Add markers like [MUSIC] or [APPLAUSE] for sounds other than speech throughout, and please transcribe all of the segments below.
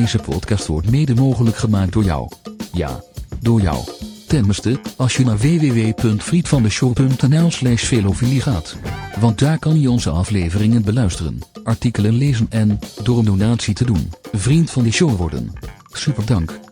Deze podcast wordt mede mogelijk gemaakt door jou. Ja, door jou. Tenminste, als je naar www.vriendvandeshow.nl slash velofilie gaat. Want daar kan je onze afleveringen beluisteren, artikelen lezen en, door een donatie te doen, vriend van de show worden. Super dank.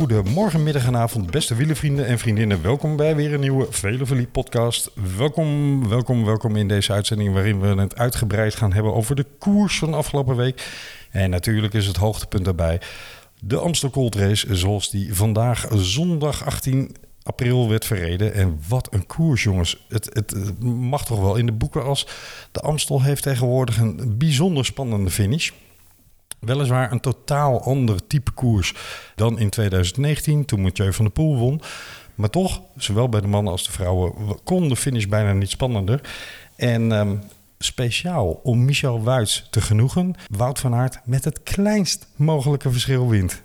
Goedemorgen, middag en avond, beste wielenvrienden en vriendinnen. Welkom bij weer een nieuwe Velofilie podcast. Welkom, welkom, welkom in deze uitzending waarin we het uitgebreid gaan hebben over de koers van afgelopen week. En natuurlijk is het hoogtepunt daarbij de Amstel Gold Race zoals die vandaag zondag 18 april werd verreden. En wat een koers, jongens. Het, het mag toch wel in de boeken als de Amstel heeft tegenwoordig een bijzonder spannende finish. Weliswaar een totaal ander type koers dan in 2019, toen Mathieu van der Poel won. Maar toch, zowel bij de mannen als de vrouwen, kon de finish bijna niet spannender. En ehm, speciaal om Michel Wuits te genoegen, Wout van Aert met het kleinst mogelijke verschil wint.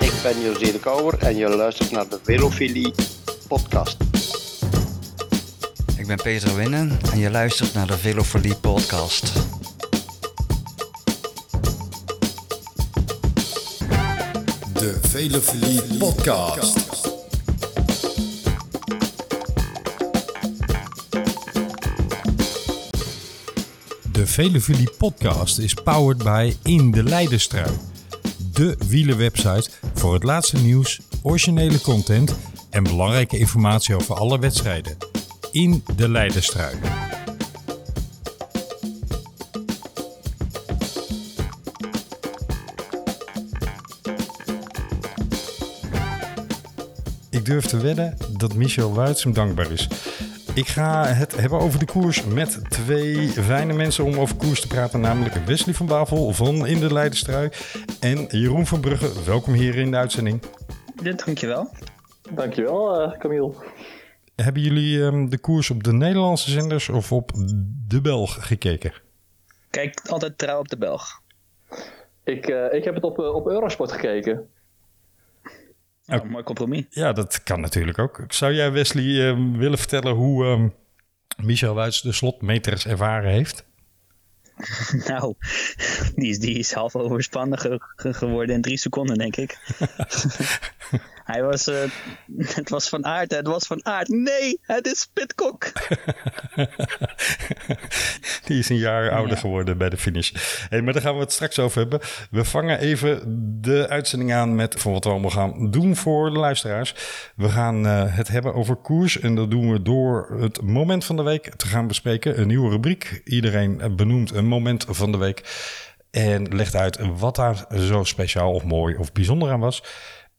Ik ben José de Kouwer en je luistert naar de Velofilie podcast. Ik ben Peter Winnen en je luistert naar de Velofilie podcast. De Velofilie podcast. De Velofilie podcast is powered by In de Leidenstrui. De wielerwebsite voor het laatste nieuws, originele content en belangrijke informatie over alle wedstrijden. In de Leidenstrui. Ik durf te wedden dat Michel Wuits hem dankbaar is. Ik ga het hebben over de koers met twee fijne mensen om over koers te praten. Namelijk Wesley van Bavel van In de Leidenstrui en Jeroen van Brugge. Welkom hier in de uitzending. Ja, dankjewel. Dankjewel, uh, Camille. Hebben jullie ehm, de koers op de Nederlandse zenders of op de Belg gekeken? Kijk altijd trouw op de Belg. Ik, uh, ik heb het op, uh, op Eurosport gekeken. Oh, Mooi compromis. Ja, dat kan natuurlijk ook. Zou jij Wesley ehm, willen vertellen hoe ehm, Michel Wuits de slotmeters ervaren heeft? [LAUGHS] Nou, die is, die is half overspannen ge ge geworden in drie seconden, denk ik. [LAUGHS] Hij was, uh, het was van aard, het was van aard. Nee, het is Pitcock. [LAUGHS] Die is een jaar ouder geworden bij de finish. Hey, maar daar gaan we het straks over hebben. We vangen even de uitzending aan met van wat we allemaal gaan doen voor de luisteraars. We gaan uh, het hebben over koers en dat doen we door het moment van de week te gaan bespreken. Een nieuwe rubriek. Iedereen benoemt een moment van de week en legt uit wat daar zo speciaal of mooi of bijzonder aan was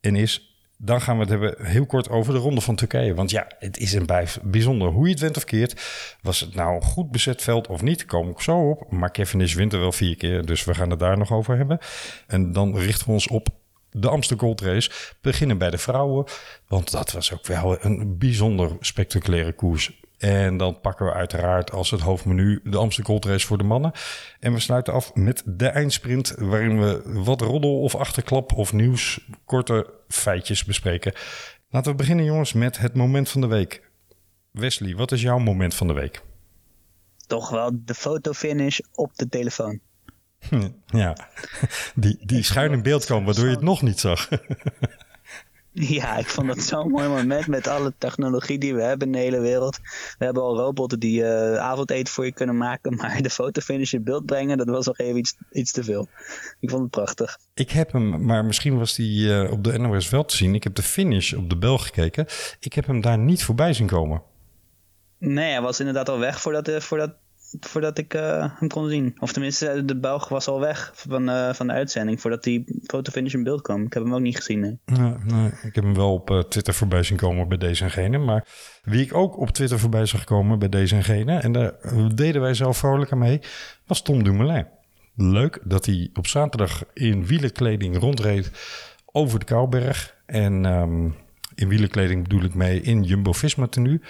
en is. Dan gaan we het hebben heel kort over de ronde van Turkije. Want ja, het is een bijzonder hoe je het went of keert. Was het nou een goed bezet veld of niet? Kom ik zo op. Maar Kevin is wint er wel vier keer, dus we gaan het daar nog over hebben. En dan richten we ons op de Amsterdam Gold Race. Beginnen bij de vrouwen, want dat was ook wel een bijzonder spectaculaire koers. En dan pakken we uiteraard als het hoofdmenu de Amsterdam Gold Race voor de mannen. En we sluiten af met de eindsprint, waarin we wat roddel of achterklap of nieuws, korte feitjes bespreken. Laten we beginnen, jongens, met het moment van de week. Wesley, wat is jouw moment van de week? Toch wel de fotofinish op de telefoon. Ja, [LAUGHS] die, die schuin in beeld kwam, waardoor je het nog niet zag. [LAUGHS] [LAUGHS] Ja, ik vond dat zo'n [LAUGHS] mooi moment met alle technologie die we hebben in de hele wereld. We hebben al robotten die uh, avondeten voor je kunnen maken, [LAUGHS] maar de fotofinish in beeld brengen, dat was nog even iets, iets te veel. Ik vond het prachtig. Ik heb hem, maar misschien was die uh, op de NOS wel te zien. Ik heb de finish op de Belg gekeken. Ik heb hem daar niet voorbij zien komen. Nee, hij was inderdaad al weg voordat, uh, voordat voordat ik uh, hem kon zien. Of tenminste, de Belg was al weg van, uh, van de uitzending voordat die fotofinish in beeld kwam. Ik heb hem ook niet gezien. Nee. Ik heb hem wel op uh, Twitter voorbij zien komen bij deze en gene. Maar wie ik ook op Twitter voorbij zag komen bij deze en gene, en daar deden wij zelf vrolijk aan mee, was Tom Dumoulin. Leuk dat hij op zaterdag in wielerkleding rondreed over de Kouberg. En um, in wielerkleding bedoel ik mee in Jumbo-Visma tenue.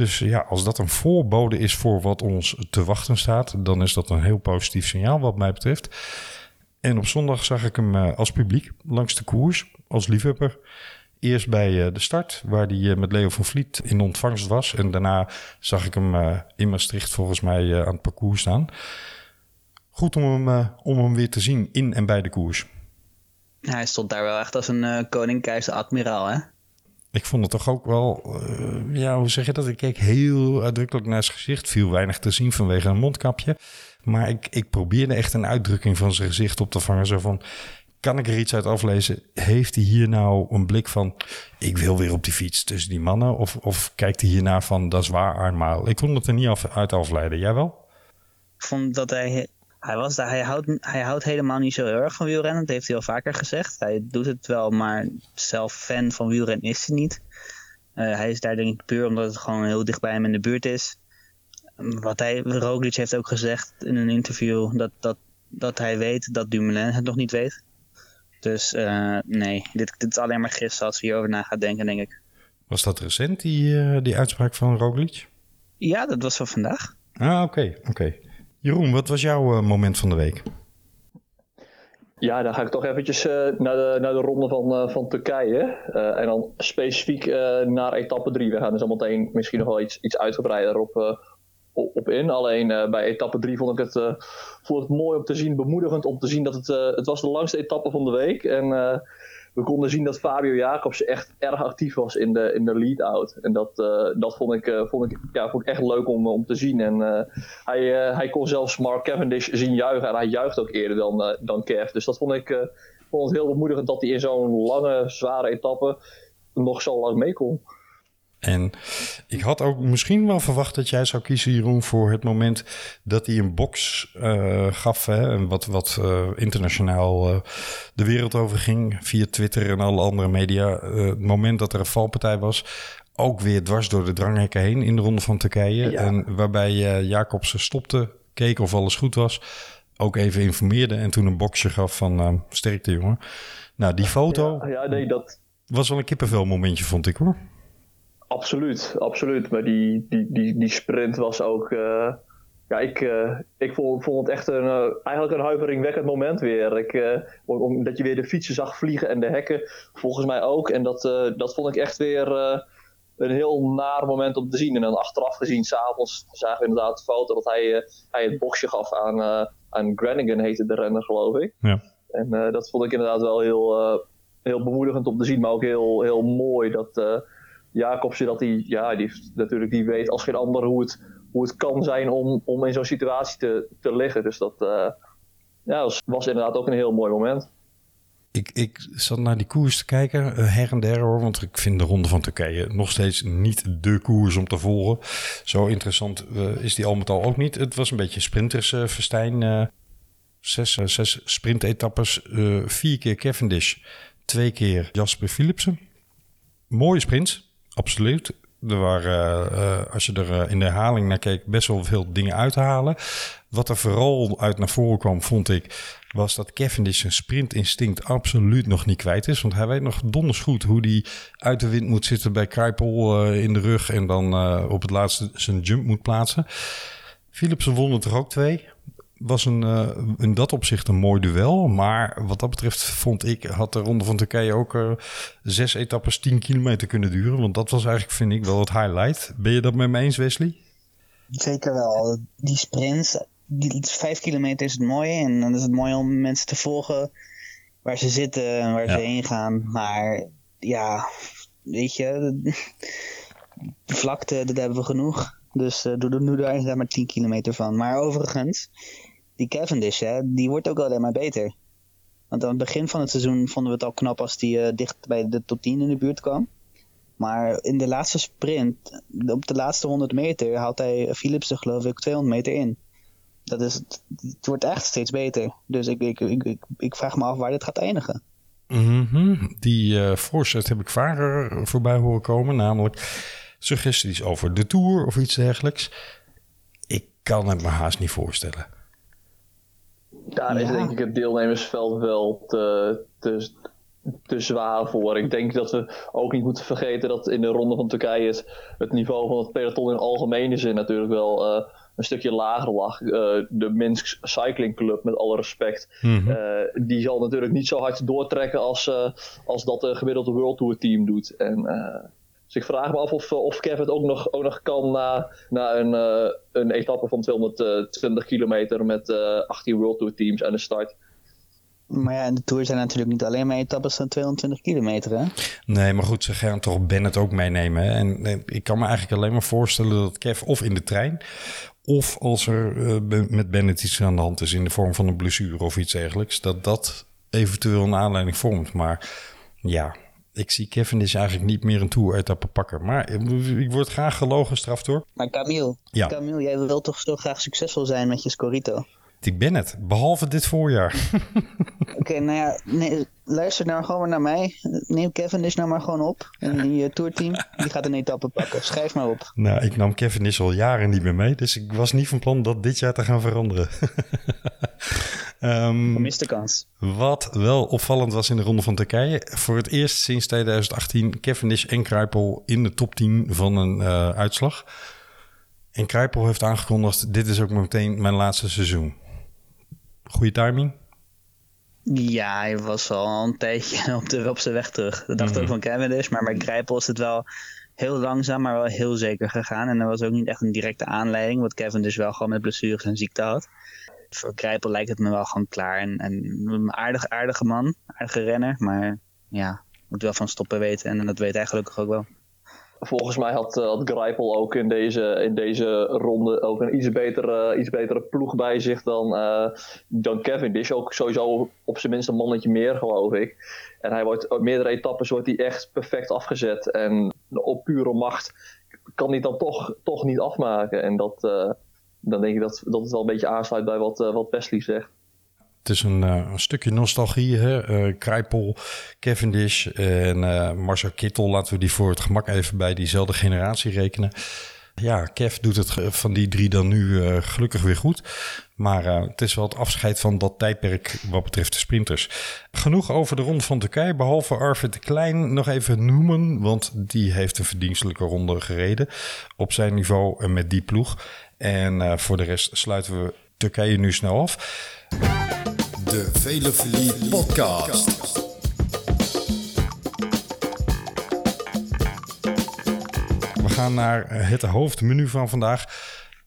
Dus ja, als dat een voorbode is voor wat ons te wachten staat, dan is dat een heel positief signaal wat mij betreft. En op zondag zag ik hem als publiek langs de koers, als liefhebber. Eerst bij eh, de start, waar hij met Leo van Vliet in ontvangst was. En daarna zag ik hem in Maastricht volgens mij aan het parcours staan. Goed om hem, om hem weer te zien in en bij de koers. hij stond daar wel echt als een keizer, admiraal, hè? Ik vond het toch ook wel, ja, hoe zeg je dat? Ik keek heel uitdrukkelijk naar zijn gezicht. Viel weinig te zien vanwege een mondkapje. Maar ik, ik probeerde echt een uitdrukking van zijn gezicht op te vangen. Zo van, kan ik er iets uit aflezen? Heeft hij hier nou een blik van, ik wil weer op die fiets tussen die mannen? Of, of kijkt hij hiernaar van, dat is waar Arnmaal? Ik kon het er niet af, uit afleiden. Jij wel? Ik vond dat hij, hij was daar, hij houdt, hij houdt helemaal niet zo heel erg van wielrennen. Dat heeft hij al vaker gezegd. Hij doet het wel, maar zelf fan van wielrennen is hij niet. Uh, hij is daar denk ik puur omdat het gewoon heel dicht bij hem in de buurt is wat hij, Roglic heeft ook gezegd in een interview dat, dat, dat hij weet dat Dumoulin het nog niet weet. Dus uh, nee, dit, dit is alleen maar gisteren als we hierover na gaan denken, denk ik. Was dat recent, die, uh, die uitspraak van Roglic? Ja, dat was van vandaag. Ah, oké, oké. Jeroen, wat was jouw uh, moment van de week? Ja, dan ga ik toch eventjes uh, naar, de, naar de ronde van, uh, van Turkije. En dan specifiek naar etappe 3. We gaan dus al meteen misschien nog wel iets, iets uitgebreider op, op in. Alleen bij etappe 3 vond ik het, vond het mooi om te zien, bemoedigend om te zien dat het, het was de langste etappe van de week. En we konden zien dat Fabio Jacobs echt erg actief was in de, in de lead-out. En dat, dat vond, ik, vond, ik, ja, vond ik echt leuk om, om te zien. En hij, hij kon zelfs Mark Cavendish zien juichen. En hij juicht ook eerder dan, dan Kev. Dus dat vond ik vond het heel bemoedigend dat hij in zo'n lange, zware etappe nog zo lang mee kon. En ik had ook misschien wel verwacht dat jij zou kiezen, Jeroen, voor het moment dat hij een box uh, gaf. Hè, wat, wat uh, internationaal uh, de wereld over ging, via Twitter en alle andere media. het moment dat er een valpartij was, ook weer dwars door de dranghekken heen in de ronde van Turkije. Ja. En waarbij Jacobsen stopte, keek of alles goed was. Ook even informeerde en toen een boxje gaf van sterkte, jongen. Nou, die foto ja, ja, nee, dat... was wel een kippenvel momentje, vond ik hoor. Absoluut, absoluut. Maar die, die, die, die sprint was ook. Uh, ja, ik, uh, ik vond, vond het echt een, uh, eigenlijk een huiveringwekkend moment weer. Ik, omdat je weer de fietsen zag vliegen en de hekken, volgens mij ook. En dat, dat vond ik echt weer een heel naar moment om te zien. En dan achteraf gezien, s'avonds, zagen we inderdaad de foto dat hij, hij het boxje gaf aan, aan Granigan, heette de renner, geloof ik. Ja. En dat vond ik inderdaad wel heel, heel bemoedigend om te zien, maar ook heel, heel mooi dat Jacobsen, dat hij, ja, die, natuurlijk, die weet als geen ander hoe het, hoe het kan zijn om, om in zo'n situatie te, te liggen. Dus dat uh, ja, was, inderdaad ook een heel mooi moment. Ik, ik zat naar die koers te kijken, uh, her en der hoor, want ik vind de Ronde van Turkije nog steeds niet de koers om te volgen. Zo interessant uh, is die al met al ook niet. Het was een beetje sprintersfestijn. zes, zes sprintetappes, vier keer Cavendish, twee keer Jasper Philipsen. Mooie sprints absoluut. Er waren, uh, als je er uh, in de herhaling naar keek, best wel veel dingen uit te halen. Wat er vooral uit naar voren kwam, vond ik, was dat Cavendish zijn sprintinstinct absoluut nog niet kwijt is. Want hij weet nog donders goed hoe hij uit de wind moet zitten bij Kruipel uh, in de rug en dan op het laatste zijn jump moet plaatsen. Philipsen won er toch ook twee was een, uh, in dat opzicht een mooi duel. Maar wat dat betreft vond ik, had de Ronde van Turkije ook uh, zes etappes 10 kilometer kunnen duren. Want dat was eigenlijk, vind ik, wel het highlight. Ben je dat met me eens, Wesley? Zeker wel. Die sprints, die vijf kilometer is het mooi. En dan is het mooi om mensen te volgen waar ze zitten en waar ja. ze heen gaan. Maar ja, weet je, de vlakte, dat hebben we genoeg. Dus uh, doe, doe daar maar 10 kilometer van. Maar overigens, die Cavendish, hè, die wordt ook alleen maar beter. Want aan het begin van het seizoen vonden we het al knap als die uh, dicht bij de top 10 in de buurt kwam. Maar in de laatste sprint, op de laatste 100 meter, haalt hij Philipsen geloof ik 200 meter in. Dat is, het wordt echt steeds beter. Dus ik, ik, ik, ik, vraag me af waar dit gaat eindigen. -hmm. Die uh, voorzet heb ik vaker voorbij horen komen. Namelijk suggesties over de Tour of iets dergelijks. Ik kan het me haast niet voorstellen. Daar is denk ik het deelnemersveld wel te, te, te zwaar voor. Ik denk dat we ook niet moeten vergeten dat in de ronde van Turkije het, het niveau van het peloton in algemene zin natuurlijk wel eh, een stukje lager lag. Eh, de Minsk Cycling Club, met alle respect, Mhm. eh, die zal natuurlijk niet zo hard doortrekken als, als dat een gemiddelde World Tour team doet. En, dus ik vraag me af of, of Kevin het ook nog, ook nog kan na, na een, eh, een etappe van 220 kilometer met eh 18 World Tour teams aan de start. Maar ja, in de Tour zijn natuurlijk niet alleen maar etappes van 220 kilometer, hè? Nee, maar goed, ze gaan toch Bennett ook meenemen. hè? En eh, ik kan me eigenlijk alleen maar voorstellen dat Kev of in de trein... of als er eh, met Bennett iets aan de hand is in de vorm van een blessure of iets dergelijks... dat dat eventueel een aanleiding vormt. Maar ja, ik zie Kevin is eigenlijk niet meer een Tour-etappe pakken. Maar eh, ik word graag gelogen straf door. Maar Camille, Ja. Camille, jij wilt toch zo graag succesvol zijn met je Scorito? Ik ben het, behalve dit voorjaar. [LAUGHS] Oké, nou ja, nee, luister nou gewoon maar naar mij. Neem Kevin dus nou maar gewoon op. En die uh, tourteam, die gaat een etappe pakken. Schrijf maar op. Nou, ik nam Kevin is al jaren niet meer mee. Dus ik was niet van plan dat dit jaar te gaan veranderen. [LAUGHS] Ehm, Gemiste kans. wat wel opvallend was in de Ronde van Turkije. Voor het eerst sinds 2018 Cavendish en Kruipel in de top 10 van een eh, uitslag. En Kruipel heeft aangekondigd, dit is ook meteen mijn laatste seizoen. Goeie timing. Ja, hij was al een tijdje [LAUGHS] op, de, op zijn weg terug. Dat dacht Mhm. ook van Cavendish. Maar bij Grijpel is het wel heel langzaam, maar wel heel zeker gegaan. En er was ook niet echt een directe aanleiding. Wat Cavendish wel gewoon met blessures en ziekte had. Voor Grijpel lijkt het me wel gewoon klaar. En, en een aardig, aardige man, aardige renner. Maar ja, moet wel van stoppen weten. En dat weet hij gelukkig ook wel. Volgens mij had, eh, had Greipel ook in deze, in deze ronde ook een iets betere, iets betere ploeg bij zich dan, eh dan Cavendish. Ook sowieso op zijn minst een mannetje meer, geloof ik. En hij wordt op meerdere etappes wordt hij echt perfect afgezet. En op pure macht kan hij dan toch, toch niet afmaken. En dat, eh, dan denk ik dat, dat het wel een beetje aansluit bij wat, eh, wat Wesley zegt. Het is een, eh, een stukje nostalgie. Hè? Eh, Kruipel, Cavendish en Marcel Kittel. Laten we die voor het gemak even bij diezelfde generatie rekenen. Ja, Kev doet het van die drie dan nu gelukkig weer goed. Maar het is wel het afscheid van dat tijdperk wat betreft de sprinters. Genoeg over de ronde van Turkije. Behalve Arvid de Klein nog even noemen. Want die heeft een verdienstelijke ronde gereden. Op zijn niveau en met die ploeg. En eh, voor de rest sluiten we Turkije nu snel af. De Velofilie Podcast. We gaan naar eh, het hoofdmenu van vandaag.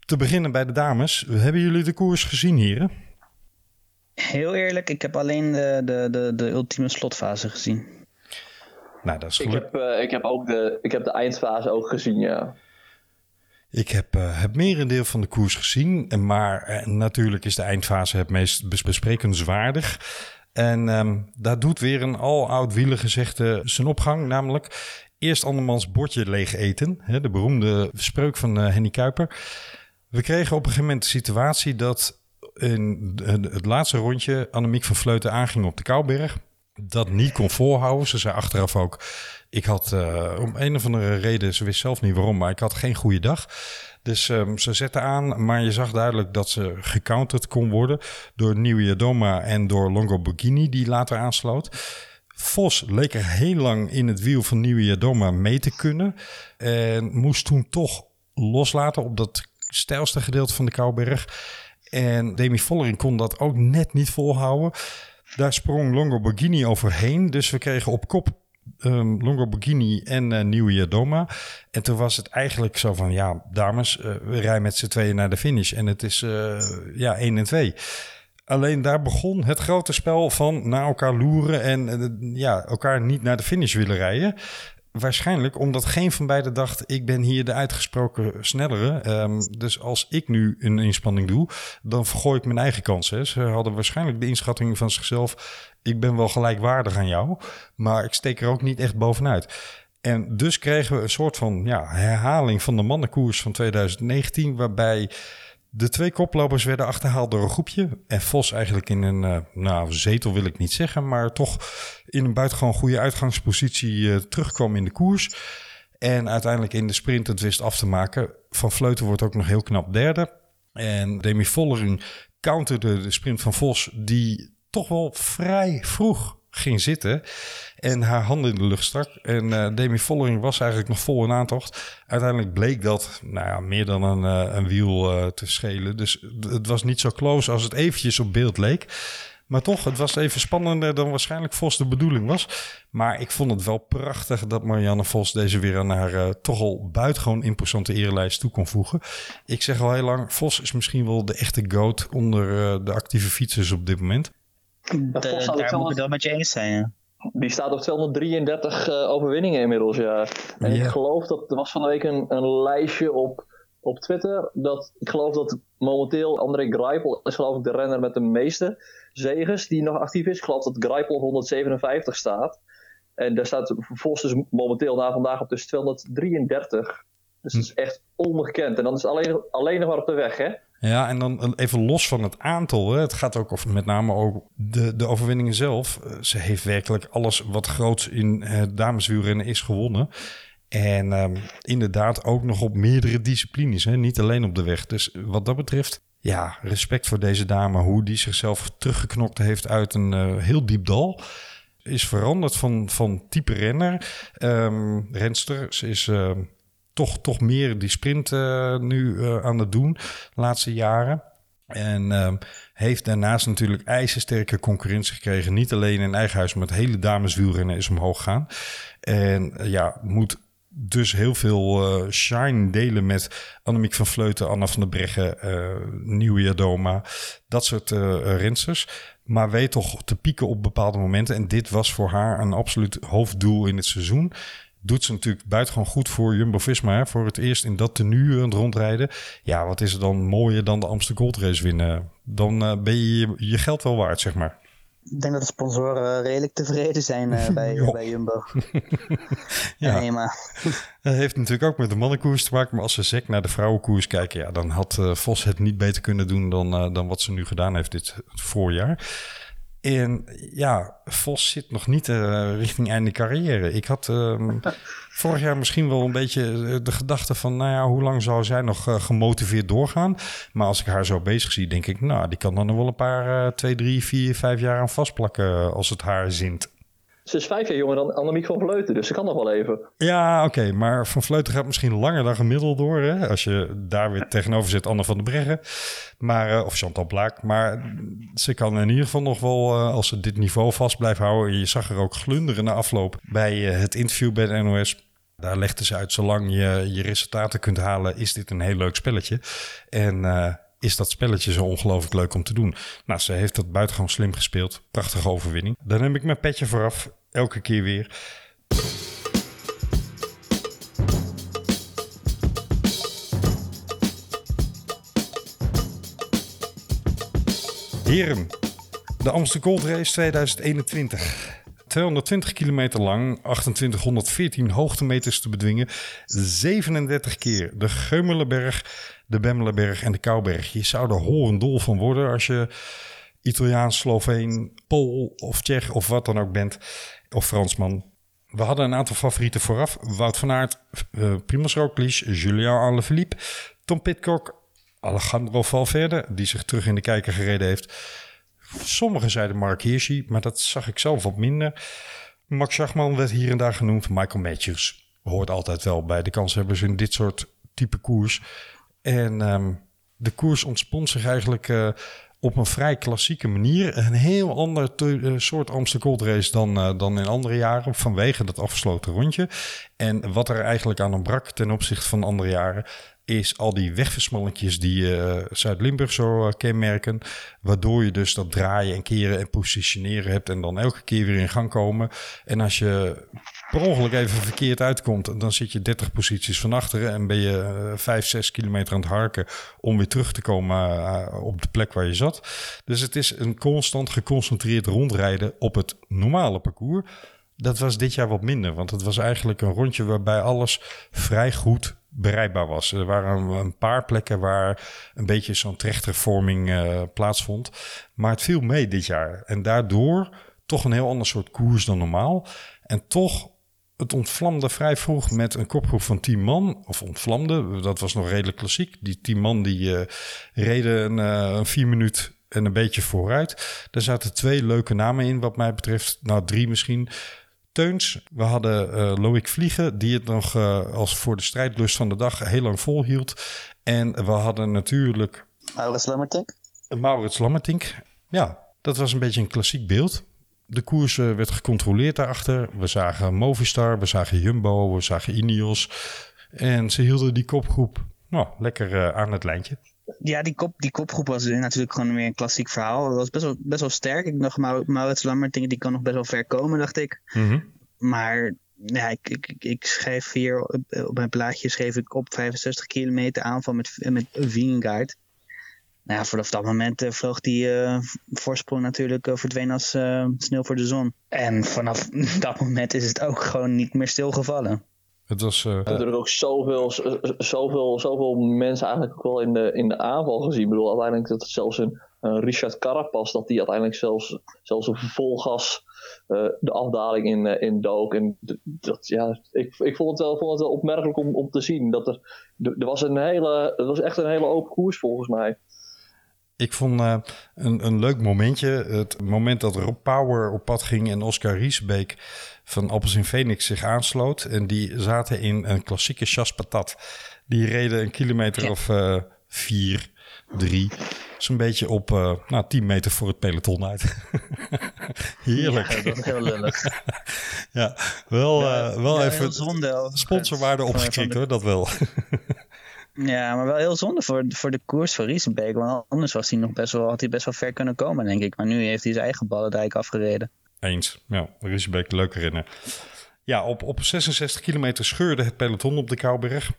Te beginnen bij de dames. Hebben jullie de koers gezien, heren? Heel eerlijk, ik heb alleen de, de, de, de ultieme slotfase gezien. Nou, dat is Ik gelukkig. heb, eh, ik, heb ook de, ik heb de eindfase ook gezien, ja. Ik heb eh, het merendeel van de koers gezien. en Maar eh, natuurlijk is de eindfase het meest bes- besprekenswaardig. En ehm, daar doet weer een al-oud wielergezegde zijn opgang. Namelijk eerst andermans bordje leeg eten. Hè, de beroemde spreuk van eh, Henny Kuiper. We kregen op een gegeven moment de situatie dat in het laatste rondje Annemiek van Vleuten aanging op de Kouberg. Dat niet kon volhouden. Ze zei achteraf ook, ik had eh, om een of andere reden, ze wist zelf niet waarom, maar ik had geen goede dag. Dus ehm, ze zette aan, maar je zag duidelijk dat ze gecounterd kon worden door Nieuwe Doma en door Longo Borghini, die later aansloot. Vos leek er heel lang in het wiel van Nieuwe Jadoma mee te kunnen. En moest toen toch loslaten op dat stijlste gedeelte van de Kouberg. En Demi Vollering kon dat ook net niet volhouden. Daar sprong Longo Borghini overheen. Dus we kregen op kop um, Longo Borghini en uh, Nieuwe Jadoma. En toen was het eigenlijk zo van, ja, dames, uh, we rijden met z'n tweeën naar de finish. En het is, uh, ja, 1 en 2. Alleen daar begon het grote spel van naar elkaar loeren en ja, elkaar niet naar de finish willen rijden. Waarschijnlijk omdat geen van beiden dacht, ik ben hier de uitgesproken snellere. Um, dus als ik nu een inspanning doe, dan vergooi ik mijn eigen kansen. Ze hadden waarschijnlijk de inschatting van zichzelf, ik ben wel gelijkwaardig aan jou, maar ik steek er ook niet echt bovenuit. En dus kregen we een soort van ja, herhaling van de mannenkoers van 2019, waarbij de twee koplopers werden achterhaald door een groepje. En Vos eigenlijk in een, uh, nou, zetel wil ik niet zeggen, maar toch in een buitengewoon goede uitgangspositie uh, terugkwam in de koers. En uiteindelijk in de sprint het wist af te maken. Van Vleuten wordt ook nog heel knap derde. En Demi Vollering counterde de sprint van Vos, die toch wel vrij vroeg ging zitten en haar handen in de lucht stak. En eh, Demi Vollering was eigenlijk nog vol in aantocht. Uiteindelijk bleek dat nou ja, meer dan een, eh, een wiel eh, te schelen. Dus het was niet zo close als het eventjes op beeld leek. Maar toch, het was even spannender dan waarschijnlijk Vos de bedoeling was. Maar ik vond het wel prachtig dat Marianne Vos deze weer aan haar toch al buitengewoon imposante erelijst toe kon voegen. Ik zeg al heel lang, Vos is misschien wel de echte goat onder de actieve fietsers op dit moment. De, daar moet ik het met je eens zijn, ja. Die staat op 233 uh, overwinningen inmiddels, ja. En ik geloof dat er was van de week een, een lijstje op, op Twitter. Dat, ik geloof dat momenteel André Greipel is geloof ik de renner met de meeste zegens die nog actief is. Ik geloof dat Greipel 157 staat. En daar staat Vos dus momenteel na vandaag op dus 233. Dus dat is echt ongekend. En dan is het alleen, alleen nog maar op de weg, hè? Ja, en dan even los van het aantal. Hè. Het gaat ook over met name ook de, de overwinningen zelf. Eh, Ze heeft werkelijk alles wat groots in het dameswielrennen is gewonnen. En ehm, inderdaad ook nog op meerdere disciplines. Hè. Niet alleen op de weg. Dus wat dat betreft, ja, respect voor deze dame. Hoe die zichzelf teruggeknokt heeft uit een eh, heel diep dal. Is veranderd van, van type renner. Ehm, renster. Ze is... ehm, toch, toch meer die sprint uh, nu uh, aan het doen de laatste jaren. En uh, heeft daarnaast natuurlijk ijzersterke concurrentie gekregen. Niet alleen in eigen huis, maar het hele dameswielrennen is omhoog gegaan. En uh, ja, moet dus heel veel shine delen met Annemiek van Vleuten, Anna van der Breggen, uh, Nieuwe Jadoma. Dat soort uh. Maar weet toch te pieken op bepaalde momenten. En dit was voor haar een absoluut hoofddoel in het seizoen doet ze natuurlijk buitengewoon goed voor Jumbo-Visma. Voor het eerst in dat tenue aan het rondrijden. Ja, wat is er dan mooier dan de Amsterdam Gold Race winnen? Dan uh, ben je, je geld wel waard, zeg maar. Ik denk dat de sponsoren redelijk tevreden zijn uh, [LAUGHS] bij, bij Jumbo. [LAUGHS] ja, nee, maar... [LAUGHS] Dat heeft natuurlijk ook met de mannenkoers te maken. Maar als ze sec naar de vrouwenkoers kijken... Ja, dan had uh, Vos het niet beter kunnen doen dan, dan wat ze nu gedaan heeft dit voorjaar. En ja, Vos zit nog niet uh, richting einde carrière. Ik had uh, [LAUGHS] vorig jaar misschien wel een beetje de gedachte van... nou ja, hoe lang zou zij nog uh, gemotiveerd doorgaan? Maar als ik haar zo bezig zie, denk ik... nou, die kan dan nog wel een paar, uh, twee, drie, vier, vijf jaar aan vastplakken... als het haar zint. Ze is vijf jaar jonger dan Annemiek van Vleuten, dus ze kan nog wel even. Ja, oké, maar Van Vleuten gaat misschien langer dan gemiddeld door. Hè? Als je daar weer tegenover zit, Anne van der Breggen. Maar, uh, of Chantal Blaak. Maar ze kan in ieder geval nog wel, uh, als ze dit niveau vast blijft houden. Je zag er ook glunderen na afloop bij uh, het interview bij de NOS. Daar legde ze uit, zolang je je resultaten kunt halen, is dit een heel leuk spelletje. En is dat spelletje zo ongelooflijk leuk om te doen. Nou, ze heeft dat buitengewoon slim gespeeld. Prachtige overwinning. Dan neem ik mijn petje vooraf. Elke keer weer. Heren, de Amsterdam Gold Race 2021. 220 kilometer lang, 2814 hoogtemeters te bedwingen, 37 keer de Geumelenberg, de Bemmelenberg en de Kouberg. Je zou er horendol van worden als je Italiaans, Sloveen, Pool of Tsjech of wat dan ook bent, of Fransman. We hadden een aantal favorieten vooraf. Wout van Aert, uh, Primoz Roglic, Julian Alaphilippe, Tom Pitcock, Alejandro Valverde, die zich terug in de kijker gereden heeft. Sommigen zeiden Mark Hirschi, maar dat zag ik zelf wat minder. Max Schachman werd hier en daar genoemd. Michael Matthews hoort altijd wel bij de kanshebbers in dit soort type koers. En um, de koers ontspond zich eigenlijk uh, op een vrij klassieke manier. Een heel ander te, uh, soort Amsterdam Gold Race dan, uh, dan in andere jaren. Vanwege dat afgesloten rondje. En wat er eigenlijk aan ontbrak ten opzichte van andere jaren is al die wegversmalletjes die Zuid-Limburg zo kenmerken. Waardoor je dus dat draaien en keren en positioneren hebt en dan elke keer weer in gang komen. En als je per ongeluk even verkeerd uitkomt, dan zit je 30 posities van achteren en ben je uh, 5, 6 kilometer aan het harken om weer terug te komen uh, op de plek waar je zat. Dus het is een constant geconcentreerd rondrijden op het normale parcours. Dat was dit jaar wat minder, want het was eigenlijk een rondje waarbij alles vrij goed bereikbaar was. Er waren een paar plekken waar een beetje zo'n trechtervorming uh, plaatsvond. Maar het viel mee dit jaar. En daardoor toch een heel ander soort koers dan normaal. En toch, het ontvlamde vrij vroeg met een kopgroep van 10 man. Of ontvlamde, dat was nog redelijk klassiek. Die 10 man die uh, reden een, uh, een vier minuut en een beetje vooruit. Daar zaten twee leuke namen in, wat mij betreft. Nou, drie misschien. Teuns, we hadden uh, Loïc Vliegen, die het nog als voor de strijdlust van de dag heel lang volhield. En we hadden natuurlijk... Maurits Lammertink? Maurits Lammertink, ja. Dat was een beetje een klassiek beeld. De koers uh, werd gecontroleerd daarachter. We zagen Movistar, we zagen Jumbo, we zagen Ineos. En ze hielden die kopgroep nou, lekker aan het lijntje. Ja, die, kop, die kopgroep was natuurlijk gewoon weer een klassiek verhaal. Het was best wel, best wel sterk. Ik dacht, Maurits Lammertink, die kan nog best wel ver komen, dacht ik. Mm -hmm. Maar ja, ik, ik, ik schrijf hier op, mijn plaatje schreef ik op 65 kilometer aanval met, met Vingegaard. Nou ja, vanaf dat moment uh, vloog die uh, voorsprong natuurlijk uh, verdween als sneeuw voor de zon. En vanaf [LAUGHS] dat moment is het ook gewoon niet meer stilgevallen. Het was, uh, natuurlijk ook zoveel, zoveel, zoveel mensen eigenlijk ook wel in de, in de aanval gezien. Ik bedoel, uiteindelijk dat het zelfs een, een Richard Carapaz, dat die uiteindelijk zelfs, zelfs op vol gas uh, de afdaling in, uh, in dook. En dat, ja, ik, ik vond, het wel, vond het wel opmerkelijk om, om te zien. Dat er, er was een hele, het was echt een hele open koers volgens mij. Ik vond uh, een, een leuk momentje. Het moment dat Rob Power op pad ging en Oscar Riesbeek van Appels in Phoenix zich aansloot. En die zaten in een klassieke chas patat. Die reden een kilometer ja. of uh, vier, drie. Zo'n beetje op uh, nou, 10 meter voor het peloton uit. [LAUGHS] Heerlijk. Ja, dat is heel lullig. [LAUGHS] ja, wel, ja, wel even sponsorwaarde opgekikt hoor, dat wel. [LAUGHS] Ja, maar wel heel zonde voor, voor de koers van Riesenbeek. Want anders was hij nog best wel, had hij best wel ver kunnen komen, denk ik. Maar nu heeft hij zijn eigen ballendijk afgereden. Eens. Ja, Riesenbeek leuk rennen. Ja, op, op 66 kilometer scheurde het peloton op de Kouberg.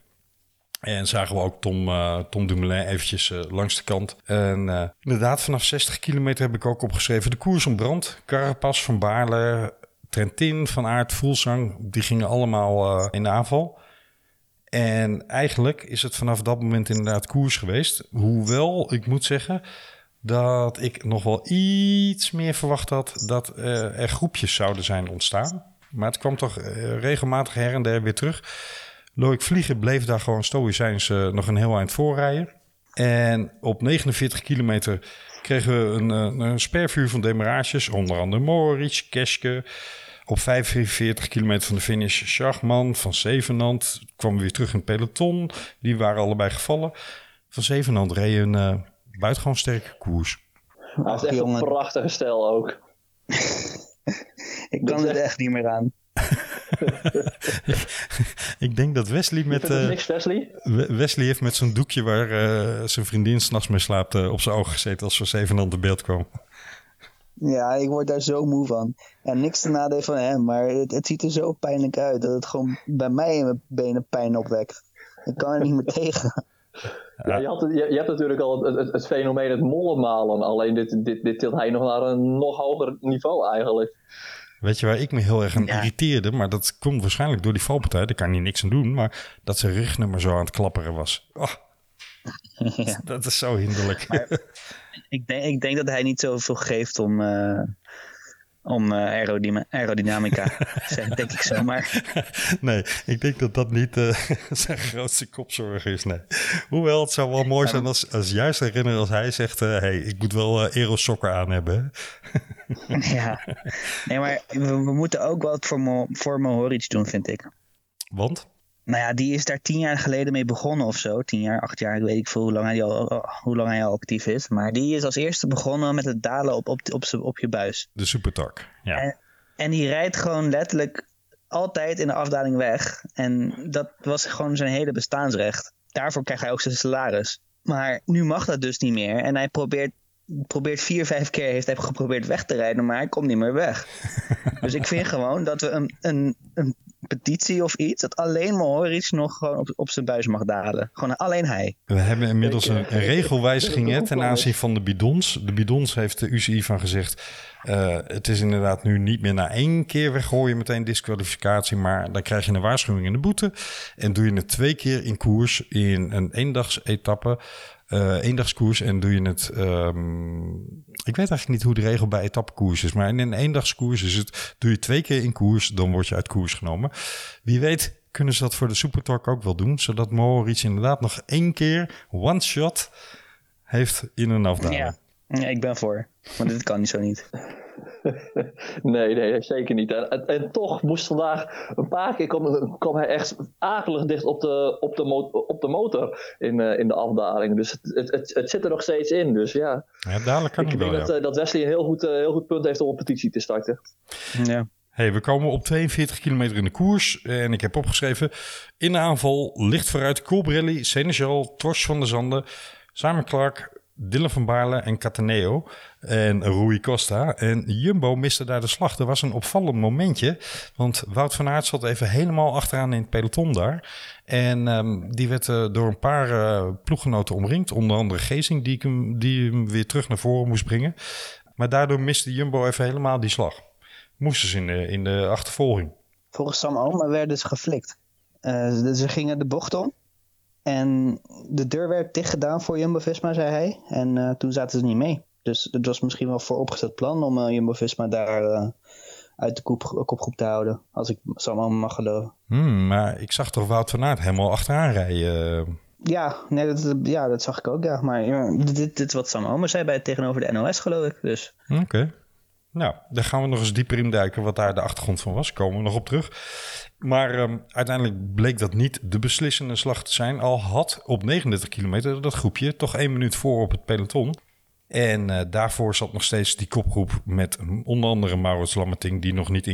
En zagen we ook Tom, uh, Tom Dumoulin eventjes uh, langs de kant. En uh, inderdaad, vanaf 60 kilometer heb ik ook opgeschreven de koers om brand. Carapas, Van Baarle, Trentin, Van Aert, Voelsang. Die gingen allemaal in de aanval. En eigenlijk is het vanaf dat moment inderdaad koers geweest. Hoewel, ik moet zeggen dat ik nog wel iets meer verwacht had dat uh, er groepjes zouden zijn ontstaan. Maar het kwam toch uh, regelmatig her en der weer terug. Loïc Vliegen bleef daar gewoon stoïcijns uh, nog een heel eind voorrijden. En op 49 kilometer kregen we een, een spervuur van demarages. Onder andere Moritz, Keske. Op 45 kilometer van de finish Schachman van Zevenand. Kwamen weer terug in het peloton. Die waren allebei gevallen. Van Zevenand reed een uh, buitengewoon sterke koers. Dat is echt een prachtige stijl ook. [LAUGHS] Ik kan er echt... niet meer aan. [LAUGHS] ik denk dat Wesley met. Uh, niks, Wesley? Wesley heeft met zo'n doekje waar uh, zijn vriendin s'nachts mee slaapt uh, op zijn ogen gezeten als voor Zevenand de beeld kwam. Ja, ik word daar zo moe van. En niks te nadeel van hem, maar het, het, ziet er zo pijnlijk uit dat het gewoon bij mij in mijn benen pijn opwekt. Ik kan er niet meer [LAUGHS] tegen. Ja, je, had, je, je, hebt natuurlijk al het, het, het fenomeen het mollenmalen. Alleen dit, dit, dit tilt hij nog naar een nog hoger niveau eigenlijk. Weet je waar ik me heel erg aan ja. irriteerde? Maar dat komt waarschijnlijk door die valpartij. Daar kan hij niks aan doen. Maar dat zijn rugnummer zo aan het klapperen was. Oh, [LAUGHS] ja. Dat is zo hinderlijk. Maar, ik, denk, ik denk dat hij niet zoveel geeft om, uh, om uh, aerodynam aerodynamica. [LAUGHS] denk ik zo maar. Nee, ik denk dat dat niet uh, [LAUGHS] zijn grootste kopzorg is. Nee. Hoewel, het zou wel mooi zijn als, als juist herinner als hij zegt... hé, hey, ik moet wel aerosokken aan hebben. [LAUGHS] ja, nee, maar we, we, moeten ook wat voor, Mo voor Mohoric doen, vind ik. Want? Nou ja, die is daar tien jaar geleden mee begonnen of zo. Tien jaar, acht jaar, ik weet niet veel hoe lang hij al, hoe lang hij al actief is. Maar die is als eerste begonnen met het dalen op, op, op, op je buis. De supertak, ja. En, en die rijdt gewoon letterlijk altijd in de afdaling weg. En dat was gewoon zijn hele bestaansrecht. Daarvoor krijgt hij ook zijn salaris. Maar nu mag dat dus niet meer. En hij probeert probeert vier, vijf keer heeft hij geprobeerd weg te rijden, maar hij komt niet meer weg. [LAUGHS] dus ik vind gewoon dat we een, een, een petitie of iets, dat alleen Mohoric nog gewoon op, op zijn buis mag dalen. Gewoon alleen hij. We hebben inmiddels een, een regelwijziging hè, ten aanzien van de bidons. De bidons heeft de UCI van gezegd, uh, het is inderdaad nu niet meer na één keer weggooien meteen disqualificatie, maar dan krijg je een waarschuwing en een boete. En doe je het twee keer in koers in een eendagsetappe, uh, eendagskoers en doe je het. Um, ik weet eigenlijk niet hoe de regel bij etappekoers is, maar in een eendagskoers is het. Doe je twee keer in koers, dan word je uit koers genomen. Wie weet kunnen ze dat voor de Supertalk ook wel doen, zodat Moritz inderdaad nog één keer one shot heeft in een afdaling. Ja. Ja, ik ben voor. Maar dit kan niet zo niet. [LAUGHS] nee, nee, zeker niet. En, toch moest vandaag een paar keer kwam, kwam hij echt akelig dicht op de, op de, mo op de motor in, uh, in de afdaling. Dus het, het, het, zit er nog steeds in. Dus ja, ja dadelijk kan ik denk wel, dat, ja. uh, dat Wesley een heel goed, uh, heel goed punt heeft om een petitie te starten. Ja. Hey, we komen op 42 kilometer in de koers. En ik heb opgeschreven: in de aanval licht vooruit Colbrelli, Senegal, Tors van der Zanden, Simon Clark, Dylan van Baarle en Cataneo en Rui Costa. En Jumbo miste daar de slag. Er was een opvallend momentje, want Wout van Aert zat even helemaal achteraan in het peloton daar. En um, die werd uh, door een paar uh, ploeggenoten omringd, onder andere Gezing, die hem, die hem weer terug naar voren moest brengen. Maar daardoor miste Jumbo even helemaal die slag. Moesten ze in de, in de achtervolging. Volgens Sam Omen werden ze geflikt. Uh, ze gingen de bocht om. En de deur werd dicht gedaan voor Jumbo-Visma, zei hij. En uh, toen zaten ze niet mee. Dus het was misschien wel vooropgezet plan om uh, Jumbo-Visma daar uh, uit de kop, kopgroep te houden. Als ik Sam mag geloven. Hmm, maar ik zag toch Wout van Aert helemaal achteraan rijden. Ja, nee, dat, ja, dat zag ik ook, ja. Maar ja, dit, dit is wat Sam Omen zei bij tegenover de NOS, geloof ik. Dus. Oké. Okay. Nou, daar gaan we nog eens dieper in duiken wat daar de achtergrond van was. Komen we nog op terug. Maar um, uiteindelijk bleek dat niet de beslissende slag te zijn. Al had op 39 kilometer dat groepje toch één minuut voor op het peloton. En uh, daarvoor zat nog steeds die kopgroep met onder andere Maurits Lammerting... die nog niet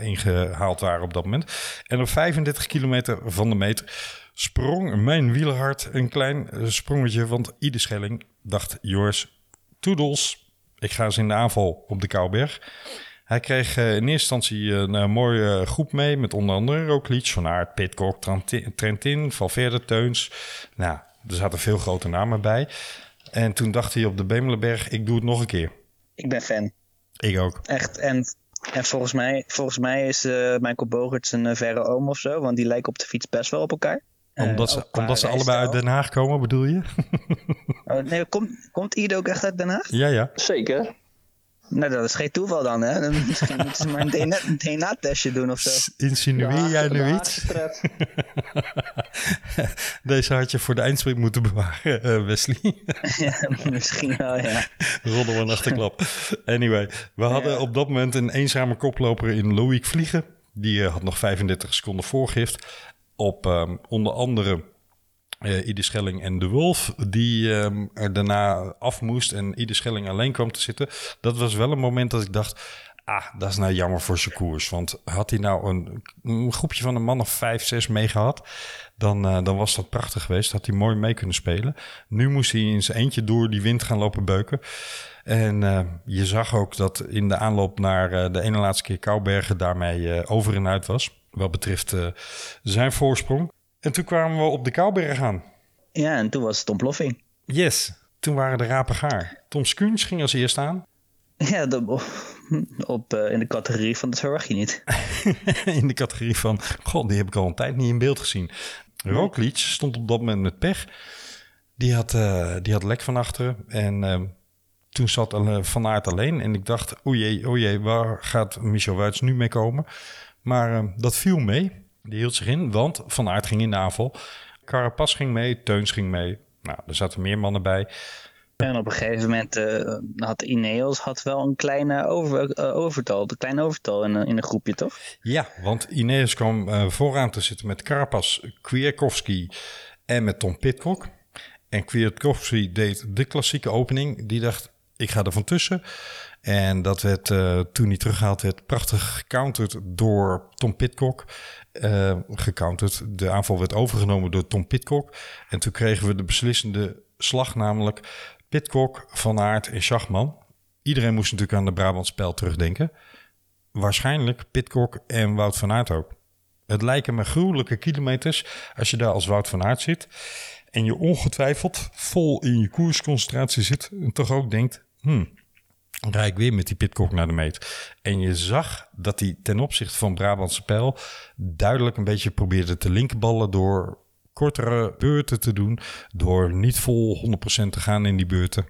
ingehaald waren op dat moment. En op 35 kilometer van de meet sprong mijn wielerhart een klein sprongetje. Want Ide Schelling dacht, Joris, toedels... Ik ga eens in de aanval op de Kouberg. Hij kreeg uh, in eerste instantie een uh, mooie groep mee. Met onder andere Roglic, Van Aert, Pitcock, Trentin, Valverde, Teuns. Nou, er zaten veel grote namen bij. En toen dacht hij op de Bemelenberg, ik doe het nog een keer. Ik ben fan. Ik ook. Echt. En, en volgens, mij, volgens mij is uh, Michael Bogerts een verre oom of zo. Want die lijken op de fiets best wel op elkaar. Omdat ze, omdat ze allebei uit Den Haag komen, bedoel je? [LAUGHS] oh, nee, komt, komt Ido ook echt uit Den Haag? Ja, ja. Zeker. Nou, dat is geen toeval dan, hè? Dan misschien moeten ze maar een DNA-testje doen of zo. Insinueer ja, jij nu iets? [LAUGHS] Deze had je voor de eindsprint moeten bewaren, uh, Wesley. [LAUGHS] ja, misschien wel, ja. Rollen we een achterklap. Anyway, we hadden ja. op dat moment een eenzame koploper in Loïc Vliegen. Die uh, had nog 35 seconden voorgift. Op um, onder andere uh, Ide Schelling en De Wolf, die um, er daarna af moest en Ide Schelling alleen kwam te zitten. Dat was wel een moment dat ik dacht, ah, dat is nou jammer voor zijn. Want had hij nou een, groepje van een man of vijf, zes mee gehad, dan, uh, dan was dat prachtig geweest. Had hij mooi mee kunnen spelen. Nu moest hij in zijn eentje door die wind gaan lopen beuken. En uh, je zag ook dat in de aanloop naar de ene laatste keer Koubergen daarmee over en uit was. Wat betreft zijn voorsprong. En toen kwamen we op de Kouberg aan. Ja, en toen was het ontploffing. Yes, toen waren de rapen gaar. Tom Skuns ging als eerst aan. [LAUGHS] Ja, de, op, uh, in de categorie van dat verwacht je niet. [LAUGHS] in de categorie van, god, die heb ik al een tijd niet in beeld gezien. Roglic stond op dat moment met pech. Die had, uh, die had lek van achteren. En uh, toen zat Van Aert alleen. En ik dacht, o jee, o jee, waar gaat Michel Wuits nu mee komen? Maar dat viel mee. Die hield zich in, want Van Aert ging in de aanval. Carapaz ging mee, Teuns ging mee. Nou, er zaten meer mannen bij. En op een gegeven moment uh, had Ineos had wel een kleine over, uh, overtal, een klein overtal in, in een groepje, toch? Ja, want Ineos kwam uh, vooraan te zitten met Carapaz, Kwiatkowski en met Tom Pitcock. En Kwiatkowski deed de klassieke opening. Die dacht, ik ga er van tussen. En dat werd, uh, toen hij teruggehaald werd, prachtig gecounterd door Tom Pitcock. Uh, gecounterd. De aanval werd overgenomen door Tom Pitcock. En toen kregen we de beslissende slag, namelijk Pitcock, Van Aert en Schachman. Iedereen moest natuurlijk aan de Brabantspel terugdenken. Waarschijnlijk Pitcock en Wout van Aert ook. Het lijken me gruwelijke kilometers als je daar als Wout van Aert zit. En je ongetwijfeld vol in je koersconcentratie zit. En toch ook denkt, hmm, rijd ik weer met die Pitcock naar de meet. En je zag dat hij ten opzichte van Brabantse pijl duidelijk een beetje probeerde te linkerballen door kortere beurten te doen, door niet vol 100% te gaan in die beurten.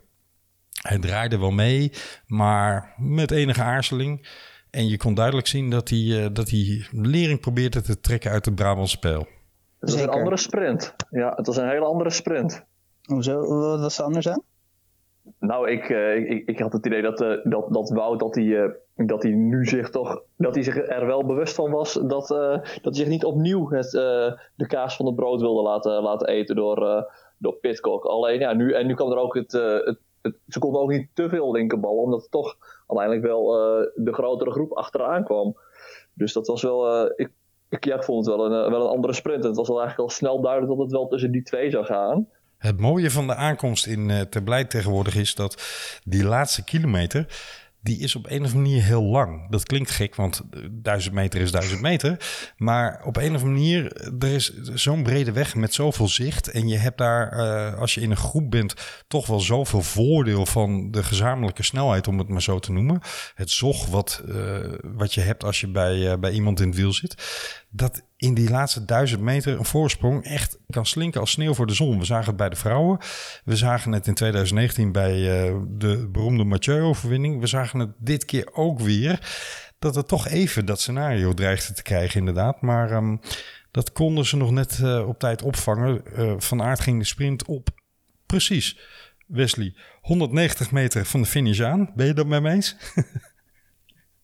Hij draaide wel mee, maar met enige aarzeling. En je kon duidelijk zien dat hij, uh, dat hij lering probeerde te trekken uit het Brabantse pijl. Het was een andere sprint. Ja, het was een hele andere sprint. Hoezo? Wat was er anders aan? Nou, ik, eh, ik, ik had het idee dat, eh, dat, dat Wout dat hij, eh, dat hij nu zich toch dat hij zich er wel bewust van was dat, dat hij zich niet opnieuw het, de kaas van het brood wilde laten, laten eten door, door Pitcock. Alleen ja, nu, en nu kwam er ook het, het, ze konden ook niet te veel linkerballen, omdat toch uiteindelijk wel de grotere groep achteraan kwam. Dus dat was wel, ik, ik, ja, ik vond het wel een, wel een andere sprint. En het was wel eigenlijk al snel duidelijk dat het wel tussen die twee zou gaan. Het mooie van de aankomst in uh, Terblij tegenwoordig is dat die laatste kilometer, die is op een of andere manier heel lang. Dat klinkt gek, want eh, duizend meter is duizend meter. Maar op een of andere manier, er is zo'n brede weg met zoveel zicht. En je hebt daar, als je in een groep bent, toch wel zoveel voordeel van de gezamenlijke snelheid, om het maar zo te noemen. Het zog wat, wat je hebt als je bij, bij iemand in het wiel zit. Dat in die laatste duizend meter een voorsprong echt kan slinken als sneeuw voor de zon. We zagen het bij de vrouwen. We zagen het in 2019 bij uh, de beroemde Mathieu-overwinning. We zagen het dit keer ook weer. Dat het toch even dat scenario dreigde te krijgen, inderdaad. Maar um, dat konden ze nog net uh, op tijd opvangen. Uh, van Aert ging de sprint op precies, Wesley, 190 meter van de finish aan. Ben je dat met me eens? [LAUGHS]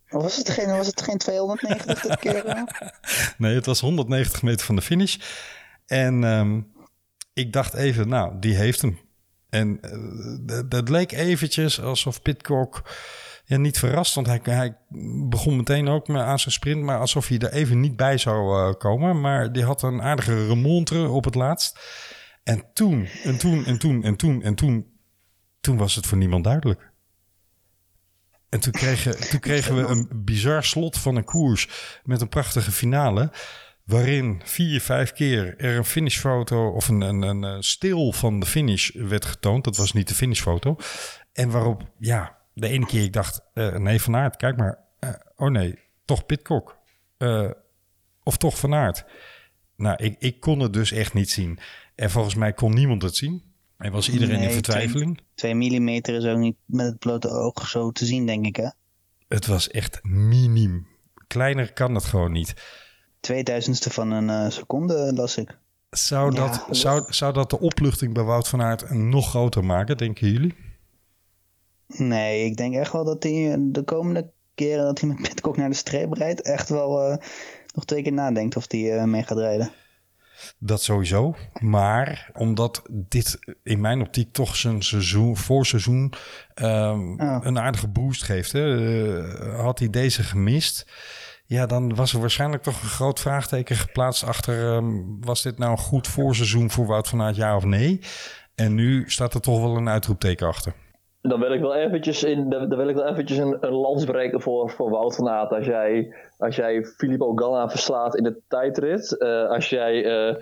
Was het geen, was het geen 290 dit keer? [LAUGHS] nee, het was 190 meter van de finish. En um, ik dacht even, nou, die heeft hem. En uh, dat leek eventjes alsof Pitcock ja, niet verrast. Want hij, hij begon meteen ook aan zijn sprint. Maar alsof hij er even niet bij zou uh, komen. Maar die had een aardige remontre op het laatst. En toen, en toen, en toen, en toen, en toen... Toen was het voor niemand duidelijk. En toen kregen, toen kregen we een bizar slot van een koers met een prachtige finale. Waarin vier, vijf keer er een finishfoto of een, een, een stil van de finish werd getoond. Dat was niet de finishfoto. En waarop, ja, de ene keer ik dacht, uh, nee Van Aert, kijk maar. Uh, oh nee, toch Pitcock. Uh, of toch Van Aert. Nou, ik, ik kon het dus echt niet zien. En volgens mij kon niemand het zien. En was iedereen nee, in vertwijfeling? 2 mm is ook niet met het blote oog zo te zien, denk ik, hè? Het was echt minim. Kleiner kan het gewoon niet. 2000ste van een uh, seconde, las ik. Zou, ja, dat, zou, zou dat de opluchting bij Wout van Aert nog groter maken, denken jullie? Nee, ik denk echt wel dat hij de komende keren dat hij met Pitcock naar de streep rijdt... echt wel uh, nog twee keer nadenkt of hij uh, mee gaat rijden. Dat sowieso. Maar omdat dit in mijn optiek toch zijn seizoen, voorseizoen um, oh. een aardige boost geeft. Hè? Uh, had hij deze gemist, ja, dan was er waarschijnlijk toch een groot vraagteken geplaatst achter... Um, was dit nou een goed voorseizoen voor Wout van Aert, ja of nee? En nu staat er toch wel een uitroepteken achter. Dan wil ik wel eventjes, in, dan wil ik wel eventjes een, een lans breken voor, voor Wout van Aert. Als jij, als jij Filippo Ganna verslaat in de tijdrit. Uh, als jij uh,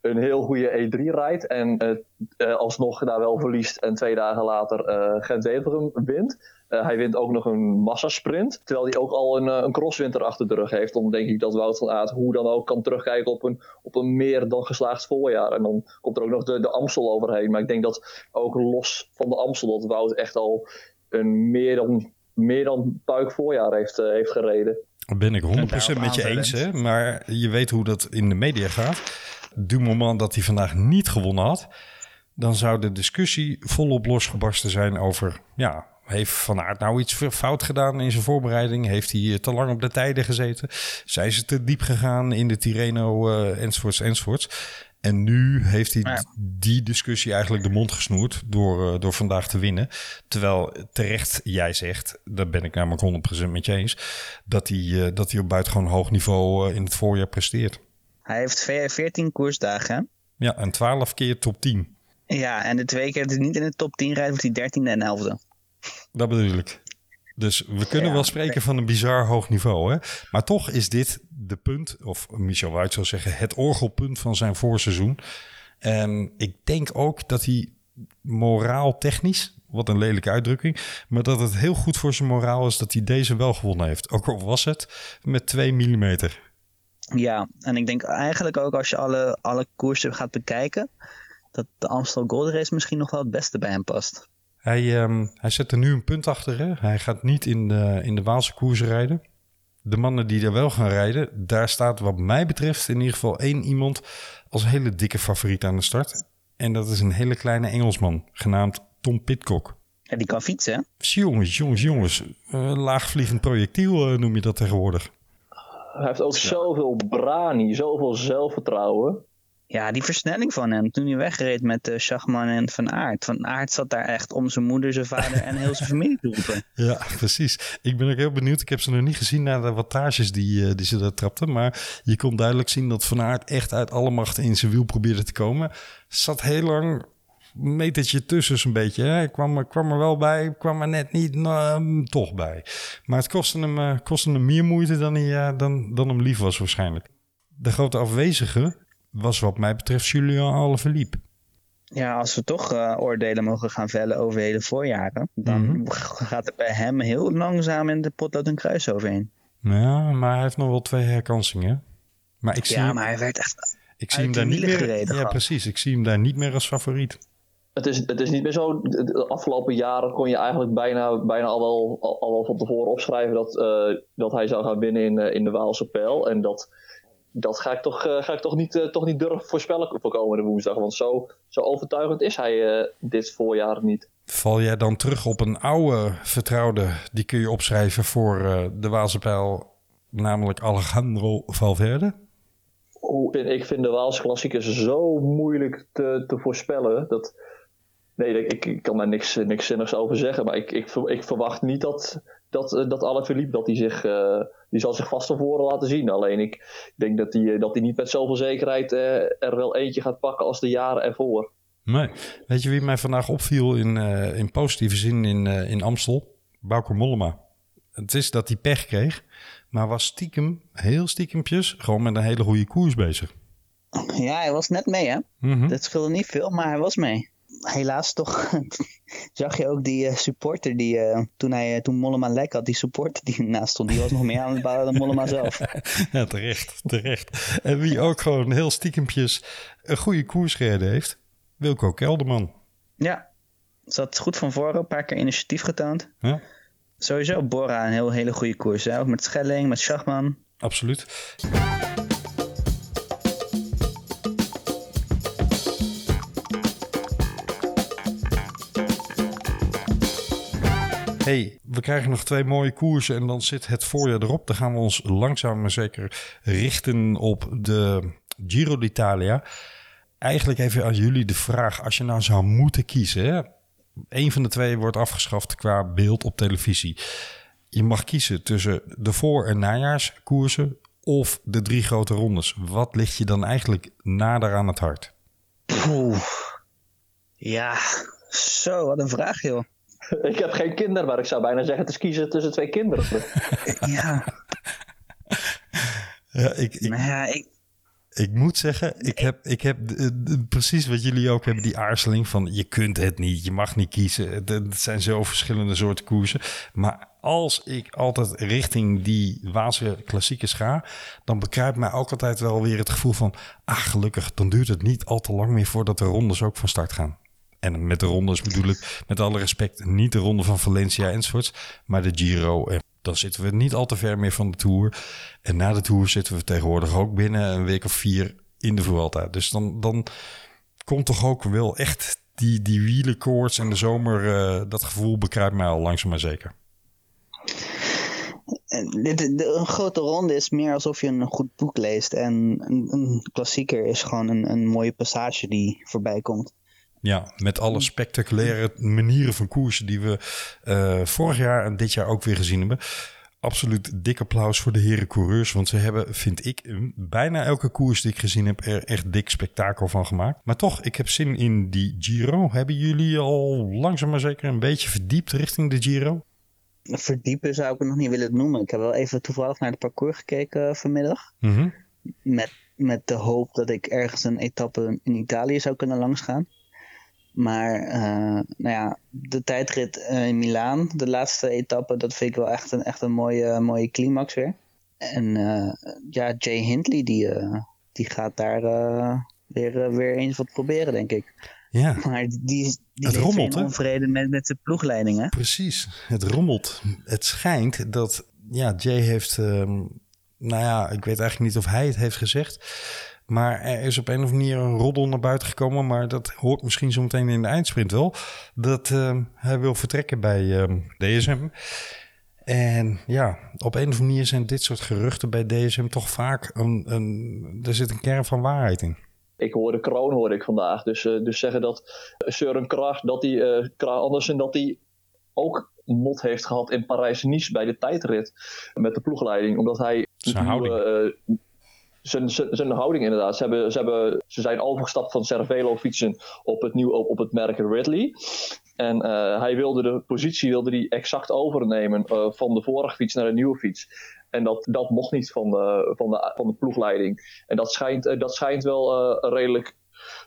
een heel goede E3 rijdt en uh, alsnog daar wel verliest. En twee dagen later Gent-Wevelgem wint. Uh, hij wint ook nog een massasprint. Terwijl hij ook al een, een crosswinter achter de rug heeft. Dan denk ik dat Wout van Aert hoe dan ook kan terugkijken op een, op een meer dan geslaagd voorjaar. En dan komt er ook nog de, de Amstel overheen. Maar ik denk dat ook los van de Amstel dat Wout echt al een meer dan, meer dan puik voorjaar heeft, uh, heeft gereden. Ben ik 100% met je eens, hè? maar je weet hoe dat in de media gaat. Du moment dat hij vandaag niet gewonnen had, dan zou de discussie volop losgebarsten zijn over, ja, heeft Van Aert nou iets fout gedaan in zijn voorbereiding? Heeft hij te lang op de tijden gezeten? Zijn ze te diep gegaan in de Tirreno uh, enzovoorts enzovoorts? En nu heeft hij ja. die discussie eigenlijk de mond gesnoerd door, uh, door vandaag te winnen. Terwijl terecht jij zegt, daar ben ik namelijk 100% met je eens, dat hij, uh, dat hij op buitengewoon hoog niveau in het voorjaar presteert. Hij heeft 14 koersdagen. Ja, en 12 keer top 10. Ja, en de twee keer dat hij niet in de top 10 rijdt, wordt hij 13e en 11e. Dat bedoel ik. Dus we kunnen ja, wel spreken van een bizar hoog niveau. Hè? Maar toch is dit de punt, of Michel Wuit zou zeggen, het orgelpunt van zijn voorseizoen. En ik denk ook dat hij moraal technisch, wat een lelijke uitdrukking, maar dat het heel goed voor zijn moraal is dat hij deze wel gewonnen heeft. Ook al was het met 2 mm. Ja, en ik denk eigenlijk ook als je alle, alle koersen gaat bekijken, dat de Amstel Gold Race misschien nog wel het beste bij hem past. Hij, um, hij zet er nu een punt achter. Hè? Hij gaat niet in de, in de Waalse koers rijden. De mannen die er wel gaan rijden, daar staat wat mij betreft in ieder geval één iemand als hele dikke favoriet aan de start. En dat is een hele kleine Engelsman, genaamd Tom Pitcock. Ja, die kan fietsen, hè? Jongens, jongens, jongens. Uh, laagvliegend projectiel uh, noem je dat tegenwoordig. Hij heeft ook zoveel brani, zoveel zelfvertrouwen. Ja, die versnelling van hem toen hij wegreed met uh, Schachman en Van Aert. Van Aert zat daar echt om zijn moeder, zijn vader en heel zijn [LAUGHS] familie te roepen. Ja, precies. Ik ben ook heel benieuwd. Ik heb ze nog niet gezien naar de wattages die, uh, die ze daar trapten. Maar je kon duidelijk zien dat Van Aert echt uit alle macht in zijn wiel probeerde te komen. Zat heel lang metertje tussen zo'n beetje. Hè. Ik kwam, kwam er wel bij, kwam er net niet uh, toch bij. Maar het kostte hem, uh, kostte hem meer moeite dan, hij, uh, dan, dan hem lief was waarschijnlijk. De grote afwezige was wat mij betreft Julian Alaphilippe. Ja, als we toch uh, oordelen mogen gaan vellen over hele voorjaren, dan mm -hmm. gaat het bij hem heel langzaam in de potlood een kruis overheen. Ja, maar hij heeft nog wel twee herkansingen. Maar ik zie ja, hem, maar hij werd echt. Ik zie hem daar niet meer. Gereden, ja, precies. Ik zie hem daar niet meer als favoriet. Het is, het is niet meer zo. De afgelopen jaren kon je eigenlijk bijna, bijna al, wel, al, al wel van tevoren opschrijven dat, uh, dat hij zou gaan winnen in, uh, in de Waalse Pijl. En dat dat ga ik toch, uh, ga ik toch, niet, toch niet durven voorspellen voor komende woensdag. Want zo, zo overtuigend is hij dit voorjaar niet. Val jij dan terug op een oude vertrouwde, die kun je opschrijven voor de Waalse pijl, namelijk Alejandro Valverde? Ik vind de Waalse klassiekers zo moeilijk te, te voorspellen. Dat, nee, ik, ik kan daar niks, niks zinnigs over zeggen. Maar ik, ik, ik verwacht niet dat, dat, dat Alaphilippe dat hij zich, uh, die zal zich vast van voren laten zien. Alleen ik denk dat hij, dat hij niet met zoveel zekerheid uh, er wel eentje gaat pakken als de jaren ervoor. Nee. Weet je wie mij vandaag opviel in, uh, in positieve zin in, in Amstel? Bauke Mollema. Het is dat hij pech kreeg, maar was stiekem, heel stiekempjes, gewoon met een hele goede koers bezig. Ja, hij was net mee hè. Mm -hmm. Dat scheelde niet veel, maar hij was mee helaas toch [LAUGHS] zag je ook die uh, supporter die uh, toen, hij, uh, toen Mollema lek had, die supporter die naast stond, die was nog meer aan het bouwen dan Mollema zelf. [LAUGHS] ja, terecht, terecht. En wie ook gewoon heel stiekempjes een goede koers gereden heeft, Wilco Kelderman. Ja, zat goed van voren, een paar keer initiatief getoond. Ja. Sowieso Bora een heel, hele goede koers, hè? ook met Schelling, met Schachman. Absoluut. Hey, we krijgen nog twee mooie koersen en dan zit het voorjaar erop. Dan gaan we ons langzaam maar zeker richten op de Giro d'Italia. Eigenlijk even aan jullie de vraag, als je nou zou moeten kiezen... Een van de twee wordt afgeschaft qua beeld op televisie. Je mag kiezen tussen de voor- en najaarskoersen of de drie grote rondes. Wat ligt je dan eigenlijk nader aan het hart? Oeh. Ja, zo, wat een vraag joh. [LAUGHS] Ik heb geen kinderen, maar ik zou bijna zeggen: het is kiezen tussen twee kinderen. [LAUGHS] ja. ja, ik, ik, nou ja, ik, ik moet zeggen, ik heb, ik heb de, de, precies wat jullie ook hebben, die aarzeling van je kunt het niet, je mag niet kiezen. Het, het zijn zo verschillende soorten koersen. Maar als ik altijd richting die Waalse klassiekers ga, dan bekruipt mij ook altijd wel weer het gevoel van, ah gelukkig, dan duurt het niet al te lang meer voordat de rondes ook van start gaan. En met de rondes bedoel ik, met alle respect, niet de ronde van Valencia enzovoorts, maar de Giro. En dan zitten we niet al te ver meer van de Tour. En na de Tour zitten we tegenwoordig ook binnen een week of vier in de Vuelta. Dus dan, dan komt toch ook wel echt die, die wielenkoorts en de zomer, uh, dat gevoel bekruipt mij al langzaam maar zeker. De, een grote ronde is meer alsof je een goed boek leest. En een, een klassieker is gewoon een, een mooie passage die voorbij komt. Ja, met alle spectaculaire manieren van koersen die we uh, vorig jaar en dit jaar ook weer gezien hebben. Absoluut dik applaus voor de heren coureurs. Want ze hebben, vind ik, bijna elke koers die ik gezien heb, er echt dik spektakel van gemaakt. Maar toch, ik heb zin in die Giro. Hebben jullie al langzaam maar zeker een beetje verdiept richting de Giro? Verdiepen zou ik het nog niet willen noemen. Ik heb wel even toevallig naar het parcours gekeken vanmiddag. Mm -hmm. met, met de hoop dat ik ergens een etappe in Italië zou kunnen langsgaan. Maar uh, nou ja, de tijdrit uh, in Milaan, de laatste etappe, dat vind ik wel echt een, echt een mooie, mooie climax weer. En uh, ja, Jay Hindley, die, die gaat daar weer, weer eens wat proberen, denk ik. Ja. Maar die, die het rommelt, geen onvrede met, met zijn ploegleiding, hè? Precies, het rommelt. Het schijnt dat, ja, Jay heeft, nou ja, ik weet eigenlijk niet of hij het heeft gezegd... Maar er is op een of andere manier een roddel naar buiten gekomen. Maar dat hoort misschien zo meteen in de eindsprint wel. Dat ehm, hij wil vertrekken bij ehm, DSM. En ja, op een of andere manier zijn dit soort geruchten bij DSM toch vaak een, een er zit een kern van waarheid in. Ik hoorde Kroon hoorde ik vandaag. Dus, eh, dus zeggen dat Søren Krag, dat hij, eh Krag Andersen, dat hij ook mot heeft gehad in Parijs-Nice bij de tijdrit met de ploegleiding. Omdat hij Zijn houding. Zijn, zijn, houding inderdaad. Ze, hebben, ze, hebben, ze zijn overgestapt van Cervelo fietsen op het, nieuw, op, het merk Ridley. En eh, hij wilde de positie wilde die exact overnemen eh, van de vorige fiets naar de nieuwe fiets. En dat, dat mocht niet van de, van, de, van de ploegleiding. En dat schijnt, eh, dat schijnt wel redelijk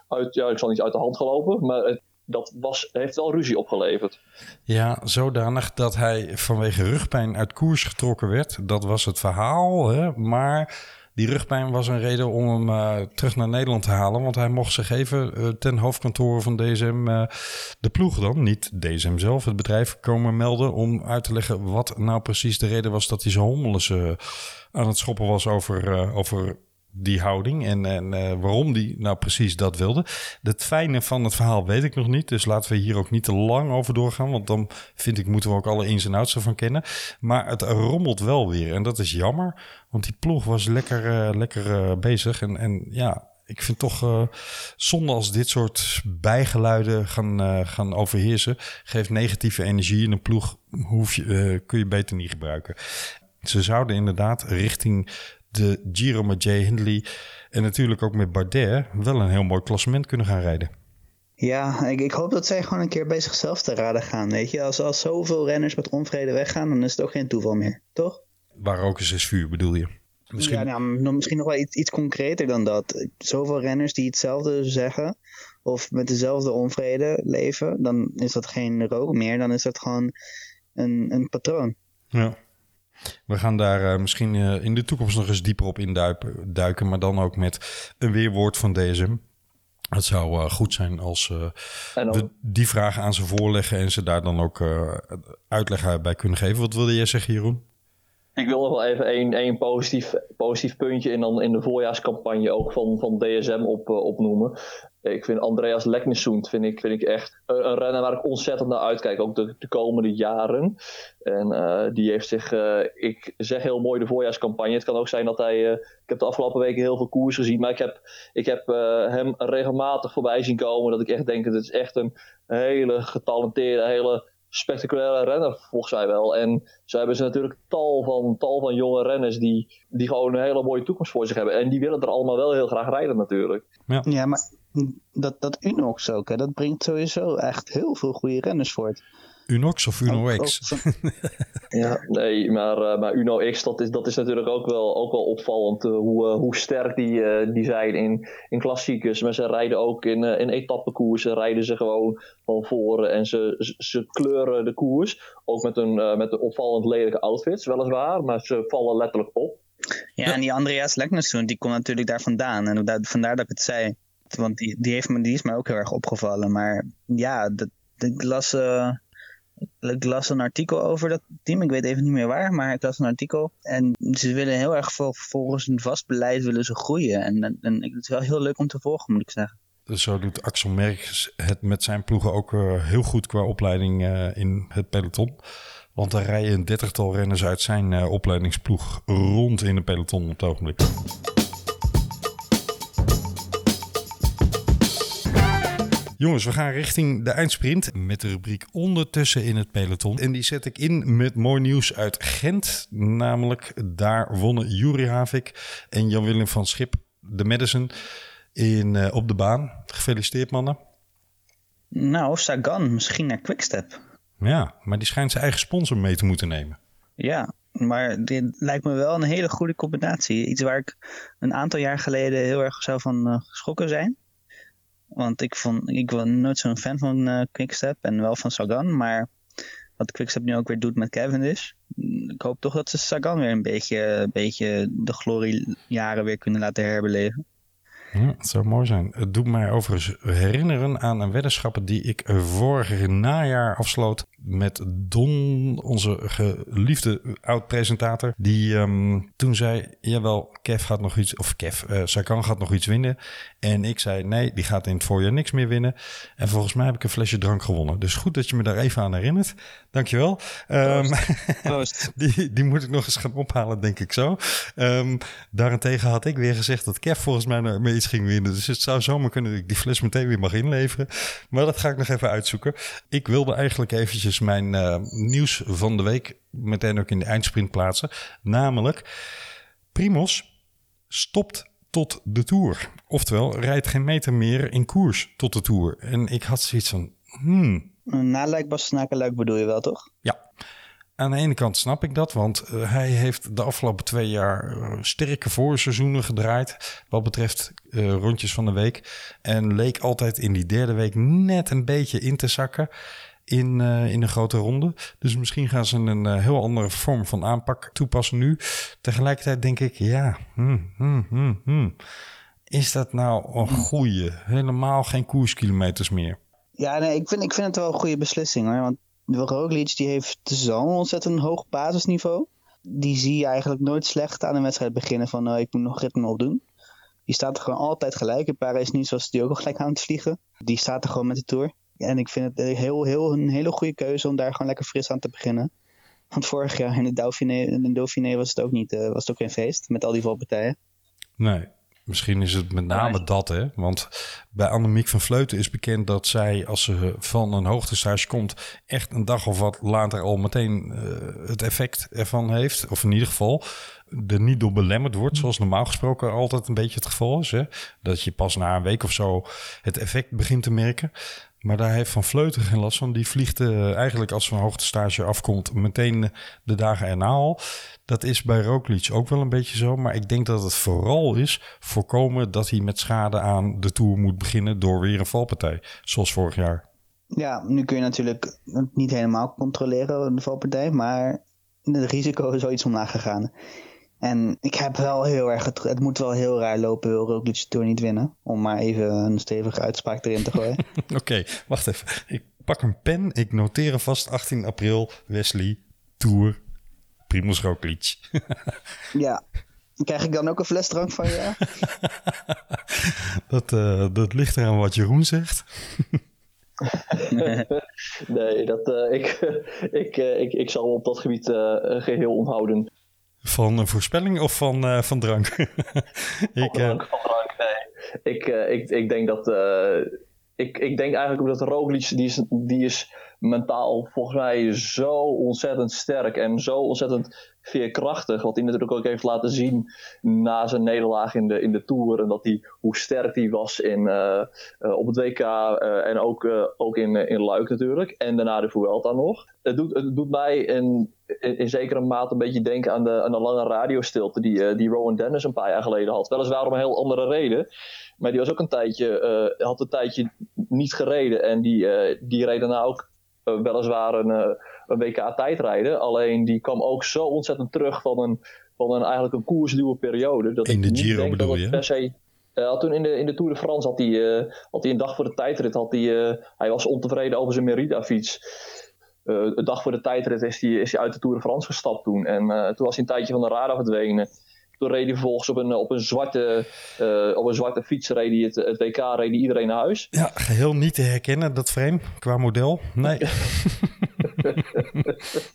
uit, ja, ik zal niet uit de hand gelopen, maar dat was, heeft wel ruzie opgeleverd. Ja, zodanig dat hij vanwege rugpijn uit koers getrokken werd. Dat was het verhaal. Hè? Maar die rugpijn was een reden om hem eh, terug naar Nederland te halen. Want hij mocht zich even eh, ten hoofdkantoor van DSM, eh, de ploeg dan, niet DSM zelf, het bedrijf, komen melden. Om uit te leggen wat nou precies de reden was dat hij zo hommeles aan het schoppen was over, over die houding en, en eh, waarom die nou precies dat wilde. Het fijne van het verhaal weet ik nog niet, dus laten we hier ook niet te lang over doorgaan, want dan vind ik moeten we ook alle ins en outs ervan kennen. Maar het rommelt wel weer en dat is jammer, want die ploeg was lekker, eh, lekker eh, bezig en, en ja... Ik vind toch eh, zonde als dit soort bijgeluiden gaan, gaan overheersen. Geeft negatieve energie in een ploeg. Hoef je, kun je beter niet gebruiken. Ze zouden inderdaad richting de Giro met Jay Hindley en natuurlijk ook met Bardet wel een heel mooi klassement kunnen gaan rijden. Ja, ik, ik hoop dat zij gewoon een keer bij zichzelf te raden gaan. Weet je, als, als zoveel renners met onvrede weggaan, dan is het ook geen toeval meer, toch? Waar ook eens is vuur, bedoel je? Misschien, Ja, nou, misschien nog wel iets, iets concreter dan dat. Zoveel renners die hetzelfde zeggen, of met dezelfde onvrede leven, dan is dat geen rook meer, dan is dat gewoon een, een patroon. ja. We gaan daar eh, misschien eh, in de toekomst nog eens dieper op induiken, duiken, maar dan ook met een weerwoord van DSM. Het zou eh, goed zijn als we die vragen aan ze voorleggen en ze daar dan ook uitleg bij kunnen geven. Wat wilde jij zeggen, Jeroen? Ik wil nog wel even één, positief, positief puntje in, dan in de voorjaarscampagne ook van, van DSM op, eh, opnoemen. Ik vind Andreas Leknesund vind ik, vind ik echt een, renner waar ik ontzettend naar uitkijk, ook de, de komende jaren. En eh, die heeft zich, eh, ik zeg heel mooi de voorjaarscampagne. Het kan ook zijn dat hij, ik heb de afgelopen weken heel veel koers gezien, maar ik heb, ik heb hem regelmatig voorbij zien komen. Dat ik echt denk, dat het is echt een hele getalenteerde, hele spectaculaire renner, volgens mij wel. En zo hebben ze natuurlijk tal van, tal van jonge renners die, die gewoon een hele mooie toekomst voor zich hebben. En die willen er allemaal wel heel graag rijden natuurlijk. Ja, maar dat, dat Unox ook, hè, dat brengt sowieso echt heel veel goede renners voort. Unox of Uno-X? ook van- [LAUGHS] Ja, nee, maar, eh, maar Uno X, dat is, dat is natuurlijk ook wel, ook wel opvallend. eh, hoe, eh, hoe sterk die, eh, die zijn in, in klassiekers. Maar ze rijden ook in, eh in etappekoersen, rijden ze gewoon van voren. En ze, ze, ze kleuren de koers. Ook met een, eh, met een opvallend lelijke outfits, weliswaar. Maar ze vallen letterlijk op. Ja, en die Andreas Leknesund, die komt natuurlijk daar vandaan. En da- vandaar dat ik het zei. Want die, die, heeft me, die is mij ook heel erg opgevallen. Maar ja, dat, ik, las, ik las een artikel over dat team. Ik weet even niet meer waar, maar ik las een artikel. En ze willen heel erg vol, volgens een vast beleid willen ze groeien. En, en, het is wel heel leuk om te volgen, moet ik zeggen. Dus zo doet Axel Merckx het met zijn ploegen ook eh, heel goed qua opleiding eh, in het peloton. Want er rijden een dertigtal renners uit zijn eh, opleidingsploeg rond in de peloton op het ogenblik. Jongens, we gaan richting de eindsprint met de rubriek ondertussen in het peloton. En die zet ik in met mooi nieuws uit Gent. Namelijk, daar wonnen Juri Havik en Jan-Willem van Schip de Madison in, eh, op de baan. Gefeliciteerd mannen. Nou, Sagan, misschien naar Quickstep. Ja, maar die schijnt zijn eigen sponsor mee te moeten nemen. Ja, maar dit lijkt me wel een hele goede combinatie. Iets waar ik een aantal jaar geleden heel erg zou van eh, geschrokken zijn. Want ik, vond, ik was nooit zo'n fan van eh, Quickstep en wel van Sagan. Maar wat Quickstep nu ook weer doet met Cavendish. mm, Ik hoop toch dat ze Sagan weer een beetje, een beetje de gloriejaren weer kunnen laten herbeleven. Ja, het zou mooi zijn. Het doet mij overigens herinneren aan een weddenschap die ik vorig najaar afsloot met Don, onze geliefde oud-presentator. Die ehm, toen zei, jawel, Kev gaat nog iets, of Kev, uh, Sakan gaat nog iets winnen. En ik zei, nee, die gaat in het voorjaar niks meer winnen. En volgens mij heb ik een flesje drank gewonnen. Dus goed dat je me daar even aan herinnert. Dankjewel. Um, [LAUGHS] die, die moet ik nog eens gaan ophalen, denk ik zo. Um, daarentegen had ik weer gezegd dat Kev volgens mij me ging winnen. Dus het zou zomaar kunnen dat ik die fles meteen weer mag inleveren. Maar dat ga ik nog even uitzoeken. Ik wilde eigenlijk eventjes mijn uh, nieuws van de week meteen ook in de eindsprint plaatsen. Namelijk, Primos stopt tot de Tour. Oftewel, rijdt geen meter meer in koers tot de Tour. En ik had zoiets van, hmm. Na Luik Bastenaken bedoel je wel, toch? Ja. Aan de ene kant snap ik dat, want uh, hij heeft de afgelopen twee jaar uh, sterke voorseizoenen gedraaid. Wat betreft uh, rondjes van de week. En leek altijd in die derde week net een beetje in te zakken in, uh, in een grote ronde. Dus misschien gaan ze een heel andere vorm van aanpak toepassen nu. Tegelijkertijd denk ik, ja, hmm, hmm, hmm. is dat nou een goede? Helemaal geen koerskilometers meer. Ja, nee, ik vind, ik vind het wel een goede beslissing hoor. Want Roglic die heeft zo'n ontzettend hoog basisniveau. Die zie je eigenlijk nooit slecht aan een wedstrijd beginnen van uh, ik moet nog ritme opdoen. Die staat er gewoon altijd gelijk. Een paar is niet zoals die ook al gelijk aan het vliegen. Die staat er gewoon met de Tour. En ik vind het heel, heel, een hele goede keuze om daar gewoon lekker fris aan te beginnen. Want vorig jaar in de Dauphiné, in de Dauphiné was het ook niet, uh, was het ook geen feest met al die valpartijen. Nee, misschien is het met name dat, hè. Want bij Annemiek van Vleuten is bekend dat zij, als ze van een hoogtestage komt, echt een dag of wat later al meteen uh, het effect ervan heeft. Of in ieder geval er niet door belemmerd wordt, zoals normaal gesproken altijd een beetje het geval is. Hè? Dat je pas na een week of zo het effect begint te merken. Maar daar heeft Van Vleuten geen last van. Die vliegt uh, eigenlijk als van hoogtestage afkomt meteen de dagen erna al. Dat is bij Roglic ook wel een beetje zo. Maar ik denk dat het vooral is voorkomen dat hij met schade aan de Tour moet beginnen door weer een valpartij. Zoals vorig jaar. Ja, nu kun je natuurlijk niet helemaal controleren de valpartij. Maar het risico is wel iets omlaag gegaan. En ik heb wel heel erg... Het, het moet wel heel raar lopen, wil Roglic de Tour niet winnen. Om maar even een stevige uitspraak erin te gooien. [LAUGHS] Oké, okay, wacht even. Ik pak een pen. Ik noteer vast 18 april Wesley Tour Primoz Roglic. [LAUGHS] ja. Krijg ik dan ook een fles drank van je? [LAUGHS] dat, uh, dat ligt eraan wat Jeroen zegt. [LAUGHS] nee, dat, uh, ik, ik, uh, ik, ik zal op dat gebied geheel onthouden. Van een voorspelling of van, uh, van drank? ik, van drank, van drank, nee. Ik, uh, ik, ik denk dat... Uh, ik, ik denk eigenlijk ook dat Roglic, die is, die is mentaal volgens mij zo ontzettend sterk en zo ontzettend veerkrachtig. Wat hij natuurlijk ook heeft laten zien na zijn nederlaag in de, in de Tour. En dat hij, hoe sterk hij was in, uh, uh, op het WK uh, en ook, ook in, in Luik natuurlijk. En daarna de Vuelta nog. Het doet, het doet mij in, in, in zekere mate een beetje denken aan de, aan de lange radiostilte die, die Rowan Dennis een paar jaar geleden had. Weliswaar om een heel andere reden. Maar die was ook een tijdje, had een tijdje niet gereden. En die, die reed daarna ook uh, weliswaar een, uh, een WK tijdrijden. Alleen die kwam ook zo ontzettend terug van een, van een eigenlijk een koersduwe periode. Dat in de Giro bedoel je? Per se, uh, had toen in de, in de Tour de France had hij, had hij een dag voor de tijdrit. Had hij, hij was ontevreden over zijn Merida-fiets. een dag voor de tijdrit is hij, is hij uit de Tour de France gestapt toen. En toen was hij een tijdje van de radar verdwenen. Toen reed hij vervolgens op een, op een, zwarte, uh, op een zwarte fiets reed hij het, het WK reed hij iedereen naar huis. Ja, geheel niet te herkennen dat frame qua model. Nee. [LAUGHS]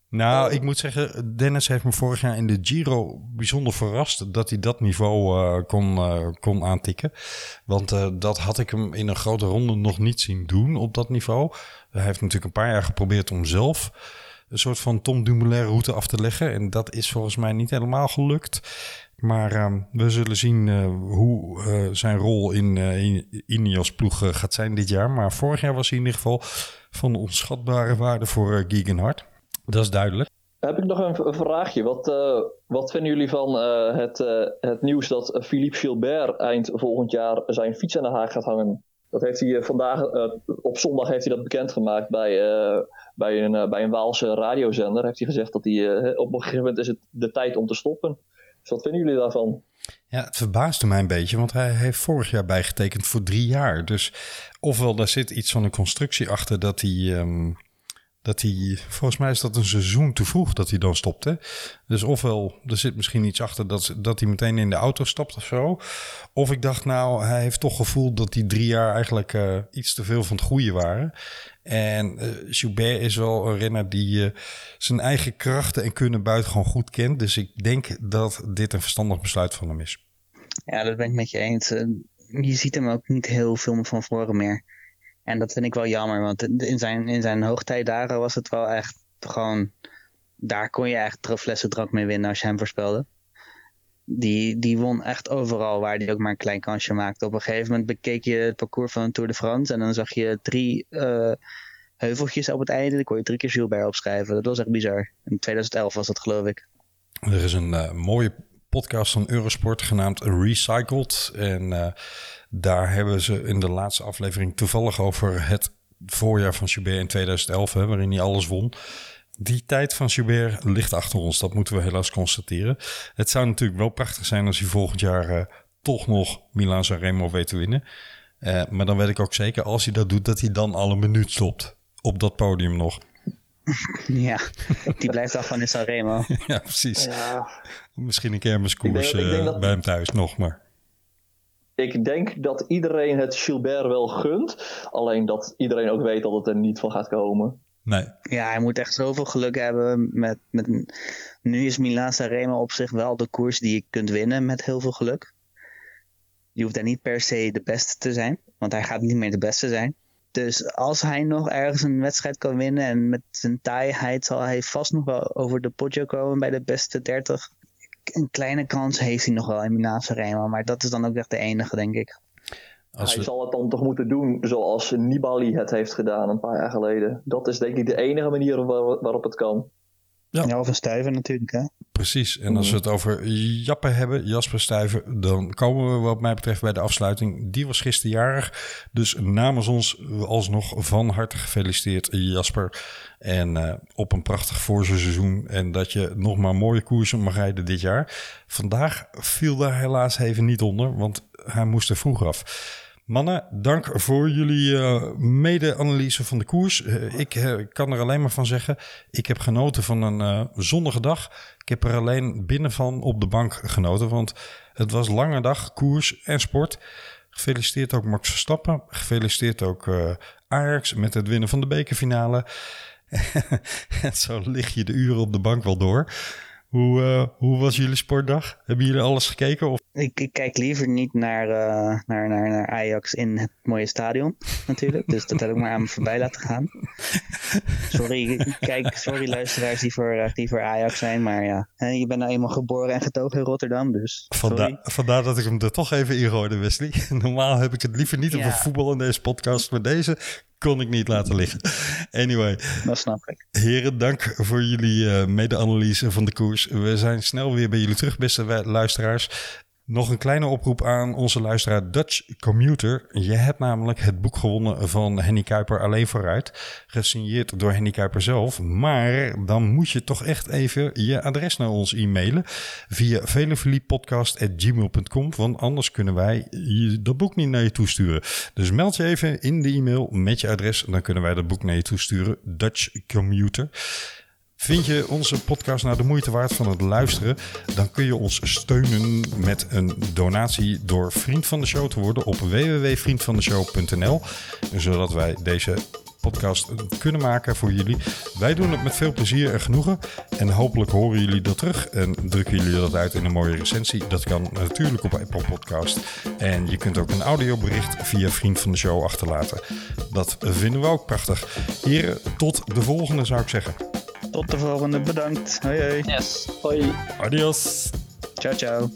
nou, ik moet zeggen, Dennis heeft me vorig jaar in de Giro bijzonder verrast dat hij dat niveau uh, kon, uh, kon aantikken. Want uh, dat had ik hem in een grote ronde nog niet zien doen op dat niveau. Hij heeft natuurlijk een paar jaar geprobeerd om zelf een soort van Tom Dumoulin route af te leggen. En dat is volgens mij niet helemaal gelukt. Maar uh, we zullen zien uh, hoe uh, zijn rol in, in Ineos ploeg gaat zijn dit jaar. Maar vorig jaar was hij in ieder geval van onschatbare waarde voor uh, Gegenhard. Dat is duidelijk. Heb ik nog een, een vraagje. Wat, wat vinden jullie van het, het nieuws dat Philippe Gilbert eind volgend jaar zijn fiets aan de haak gaat hangen? Dat heeft hij vandaag, op zondag heeft hij dat bekendgemaakt bij, bij, een, bij een Waalse radiozender. Heeft hij gezegd dat hij op een gegeven moment is het de tijd om te stoppen. Wat vinden jullie daarvan? Ja, het verbaasde mij een beetje, want hij heeft vorig jaar bijgetekend voor drie jaar. Dus ofwel daar zit iets van een constructie achter dat hij, ehm, dat hij, volgens mij is dat een seizoen te vroeg dat hij dan stopte. Dus ofwel er zit misschien iets achter dat, dat hij meteen in de auto stapt of zo. Of ik dacht nou, hij heeft toch gevoeld dat die drie jaar eigenlijk eh, iets te veel van het goede waren. En uh, Joubert is wel een renner die uh, zijn eigen krachten en kunnen buitengewoon goed kent. Dus ik denk dat dit een verstandig besluit van hem is. Ja, dat ben ik met je eens. Je ziet hem ook niet heel veel van voren meer. En dat vind ik wel jammer, want in zijn, in zijn hoogtijdagen was het wel echt gewoon... Daar kon je echt flessen drank mee winnen als je hem voorspelde. Die, die won echt overal waar hij ook maar een klein kansje maakte. Op een gegeven moment bekeek je het parcours van Tour de France en dan zag je drie uh, heuveltjes op het einde. Dan kon je drie keer Gilbert opschrijven. Dat was echt bizar. In 2011 was dat geloof ik. Er is een uh, mooie podcast van Eurosport genaamd Recycled. En uh, daar hebben ze in de laatste aflevering toevallig over het voorjaar van Gilbert in 2011, hè, waarin hij alles won. Die tijd van Joubert ligt achter ons. Dat moeten we helaas constateren. Het zou natuurlijk wel prachtig zijn als hij volgend jaar uh, toch nog Milan Sanremo weet te winnen. Uh, maar dan weet ik ook zeker, als hij dat doet, dat hij dan al een minuut stopt. Op dat podium nog. [LAUGHS] Ja, die blijft af van in Sanremo. [LAUGHS] ja, precies. Ja. Misschien een kermiskoers uh, dat... bij hem thuis nog, maar... Ik denk dat iedereen het Gilbert wel gunt. Alleen dat iedereen ook weet dat het er niet van gaat komen. Nee. Ja, hij moet echt zoveel geluk hebben. Met, met, nu is Milan Sanremo op zich wel de koers die je kunt winnen met heel veel geluk. Je hoeft daar niet per se de beste te zijn, want hij gaat niet meer de beste zijn. Dus als hij nog ergens een wedstrijd kan winnen en met zijn taaiheid zal hij vast nog wel over de potje komen bij de beste 30. Een kleine kans heeft hij nog wel in Milan Sanremo, maar dat is dan ook echt de enige, denk ik. Als hij we... zal het dan toch moeten doen zoals Nibali het heeft gedaan een paar jaar geleden. Dat is denk ik de enige manier waar, waarop het kan. Ja. ja, of een stuiver natuurlijk, hè? Precies. En als we het over Jappen hebben, Jasper Stuiver, dan komen we wat mij betreft bij de afsluiting. Die was gisteren jarig. Dus namens ons alsnog van harte gefeliciteerd, Jasper. En uh, op een prachtig voorseizoen. En dat je nog maar mooie koersen mag rijden dit jaar. Vandaag viel daar helaas even niet onder, want hij moest er vroeg af. Mannen, dank voor jullie uh, mede-analyse van de koers. Uh, ik uh, kan er alleen maar van zeggen, ik heb genoten van een zonnige dag. Ik heb er alleen binnen van op de bank genoten, want het was lange dag, koers en sport. Gefeliciteerd ook Max Verstappen. Gefeliciteerd ook Ajax met het winnen van de bekerfinale. [LAUGHS] zo lig je de uren op de bank wel door. Hoe, uh, hoe was jullie sportdag? Hebben jullie alles gekeken? Of? Ik, ik kijk liever niet naar, uh, naar, naar, naar Ajax in het mooie stadion, natuurlijk. Dus dat heb ik maar aan me voorbij laten gaan. Sorry, kijk, sorry luisteraars die voor, uh, die voor Ajax zijn, maar ja. je bent nou eenmaal geboren en getogen in Rotterdam, dus Vanda vandaar dat ik hem er toch even ingooide, Wesley. [LAUGHS] Normaal heb ik het liever niet ja. over voetbal in deze podcast, maar deze kon ik niet laten liggen. Anyway. Dat snap ik. Heren, dank voor jullie uh, mede-analyse van de koers. We zijn snel weer bij jullie terug, beste luisteraars. Nog een kleine oproep aan onze luisteraar Dutch Commuter. Je hebt namelijk het boek gewonnen van Henny Kuiper Alleen Vooruit. Gesigneerd door Henny Kuiper zelf. Maar dan moet je toch echt even je adres naar ons e-mailen. Via velofiliepodcast.gmail.com. Want anders kunnen wij dat boek niet naar je toesturen. Dus meld je even in de e-mail met je adres. Dan kunnen wij dat boek naar je toesturen. Dutch Commuter. Vind je onze podcast nou de moeite waard van het luisteren? Dan kun je ons steunen met een donatie door vriend van de show te worden op www.vriendvandeshow.nl. Zodat wij deze podcast kunnen maken voor jullie. Wij doen het met veel plezier en genoegen. En hopelijk horen jullie dat terug en drukken jullie dat uit in een mooie recensie. Dat kan natuurlijk op Apple Podcast. En je kunt ook een audiobericht via Vriend van de Show achterlaten. Dat vinden we ook prachtig. Heren, tot de volgende zou ik zeggen. Tot de volgende. Bedankt. Hoi hoi. Yes. Hoi. Adios. Ciao ciao.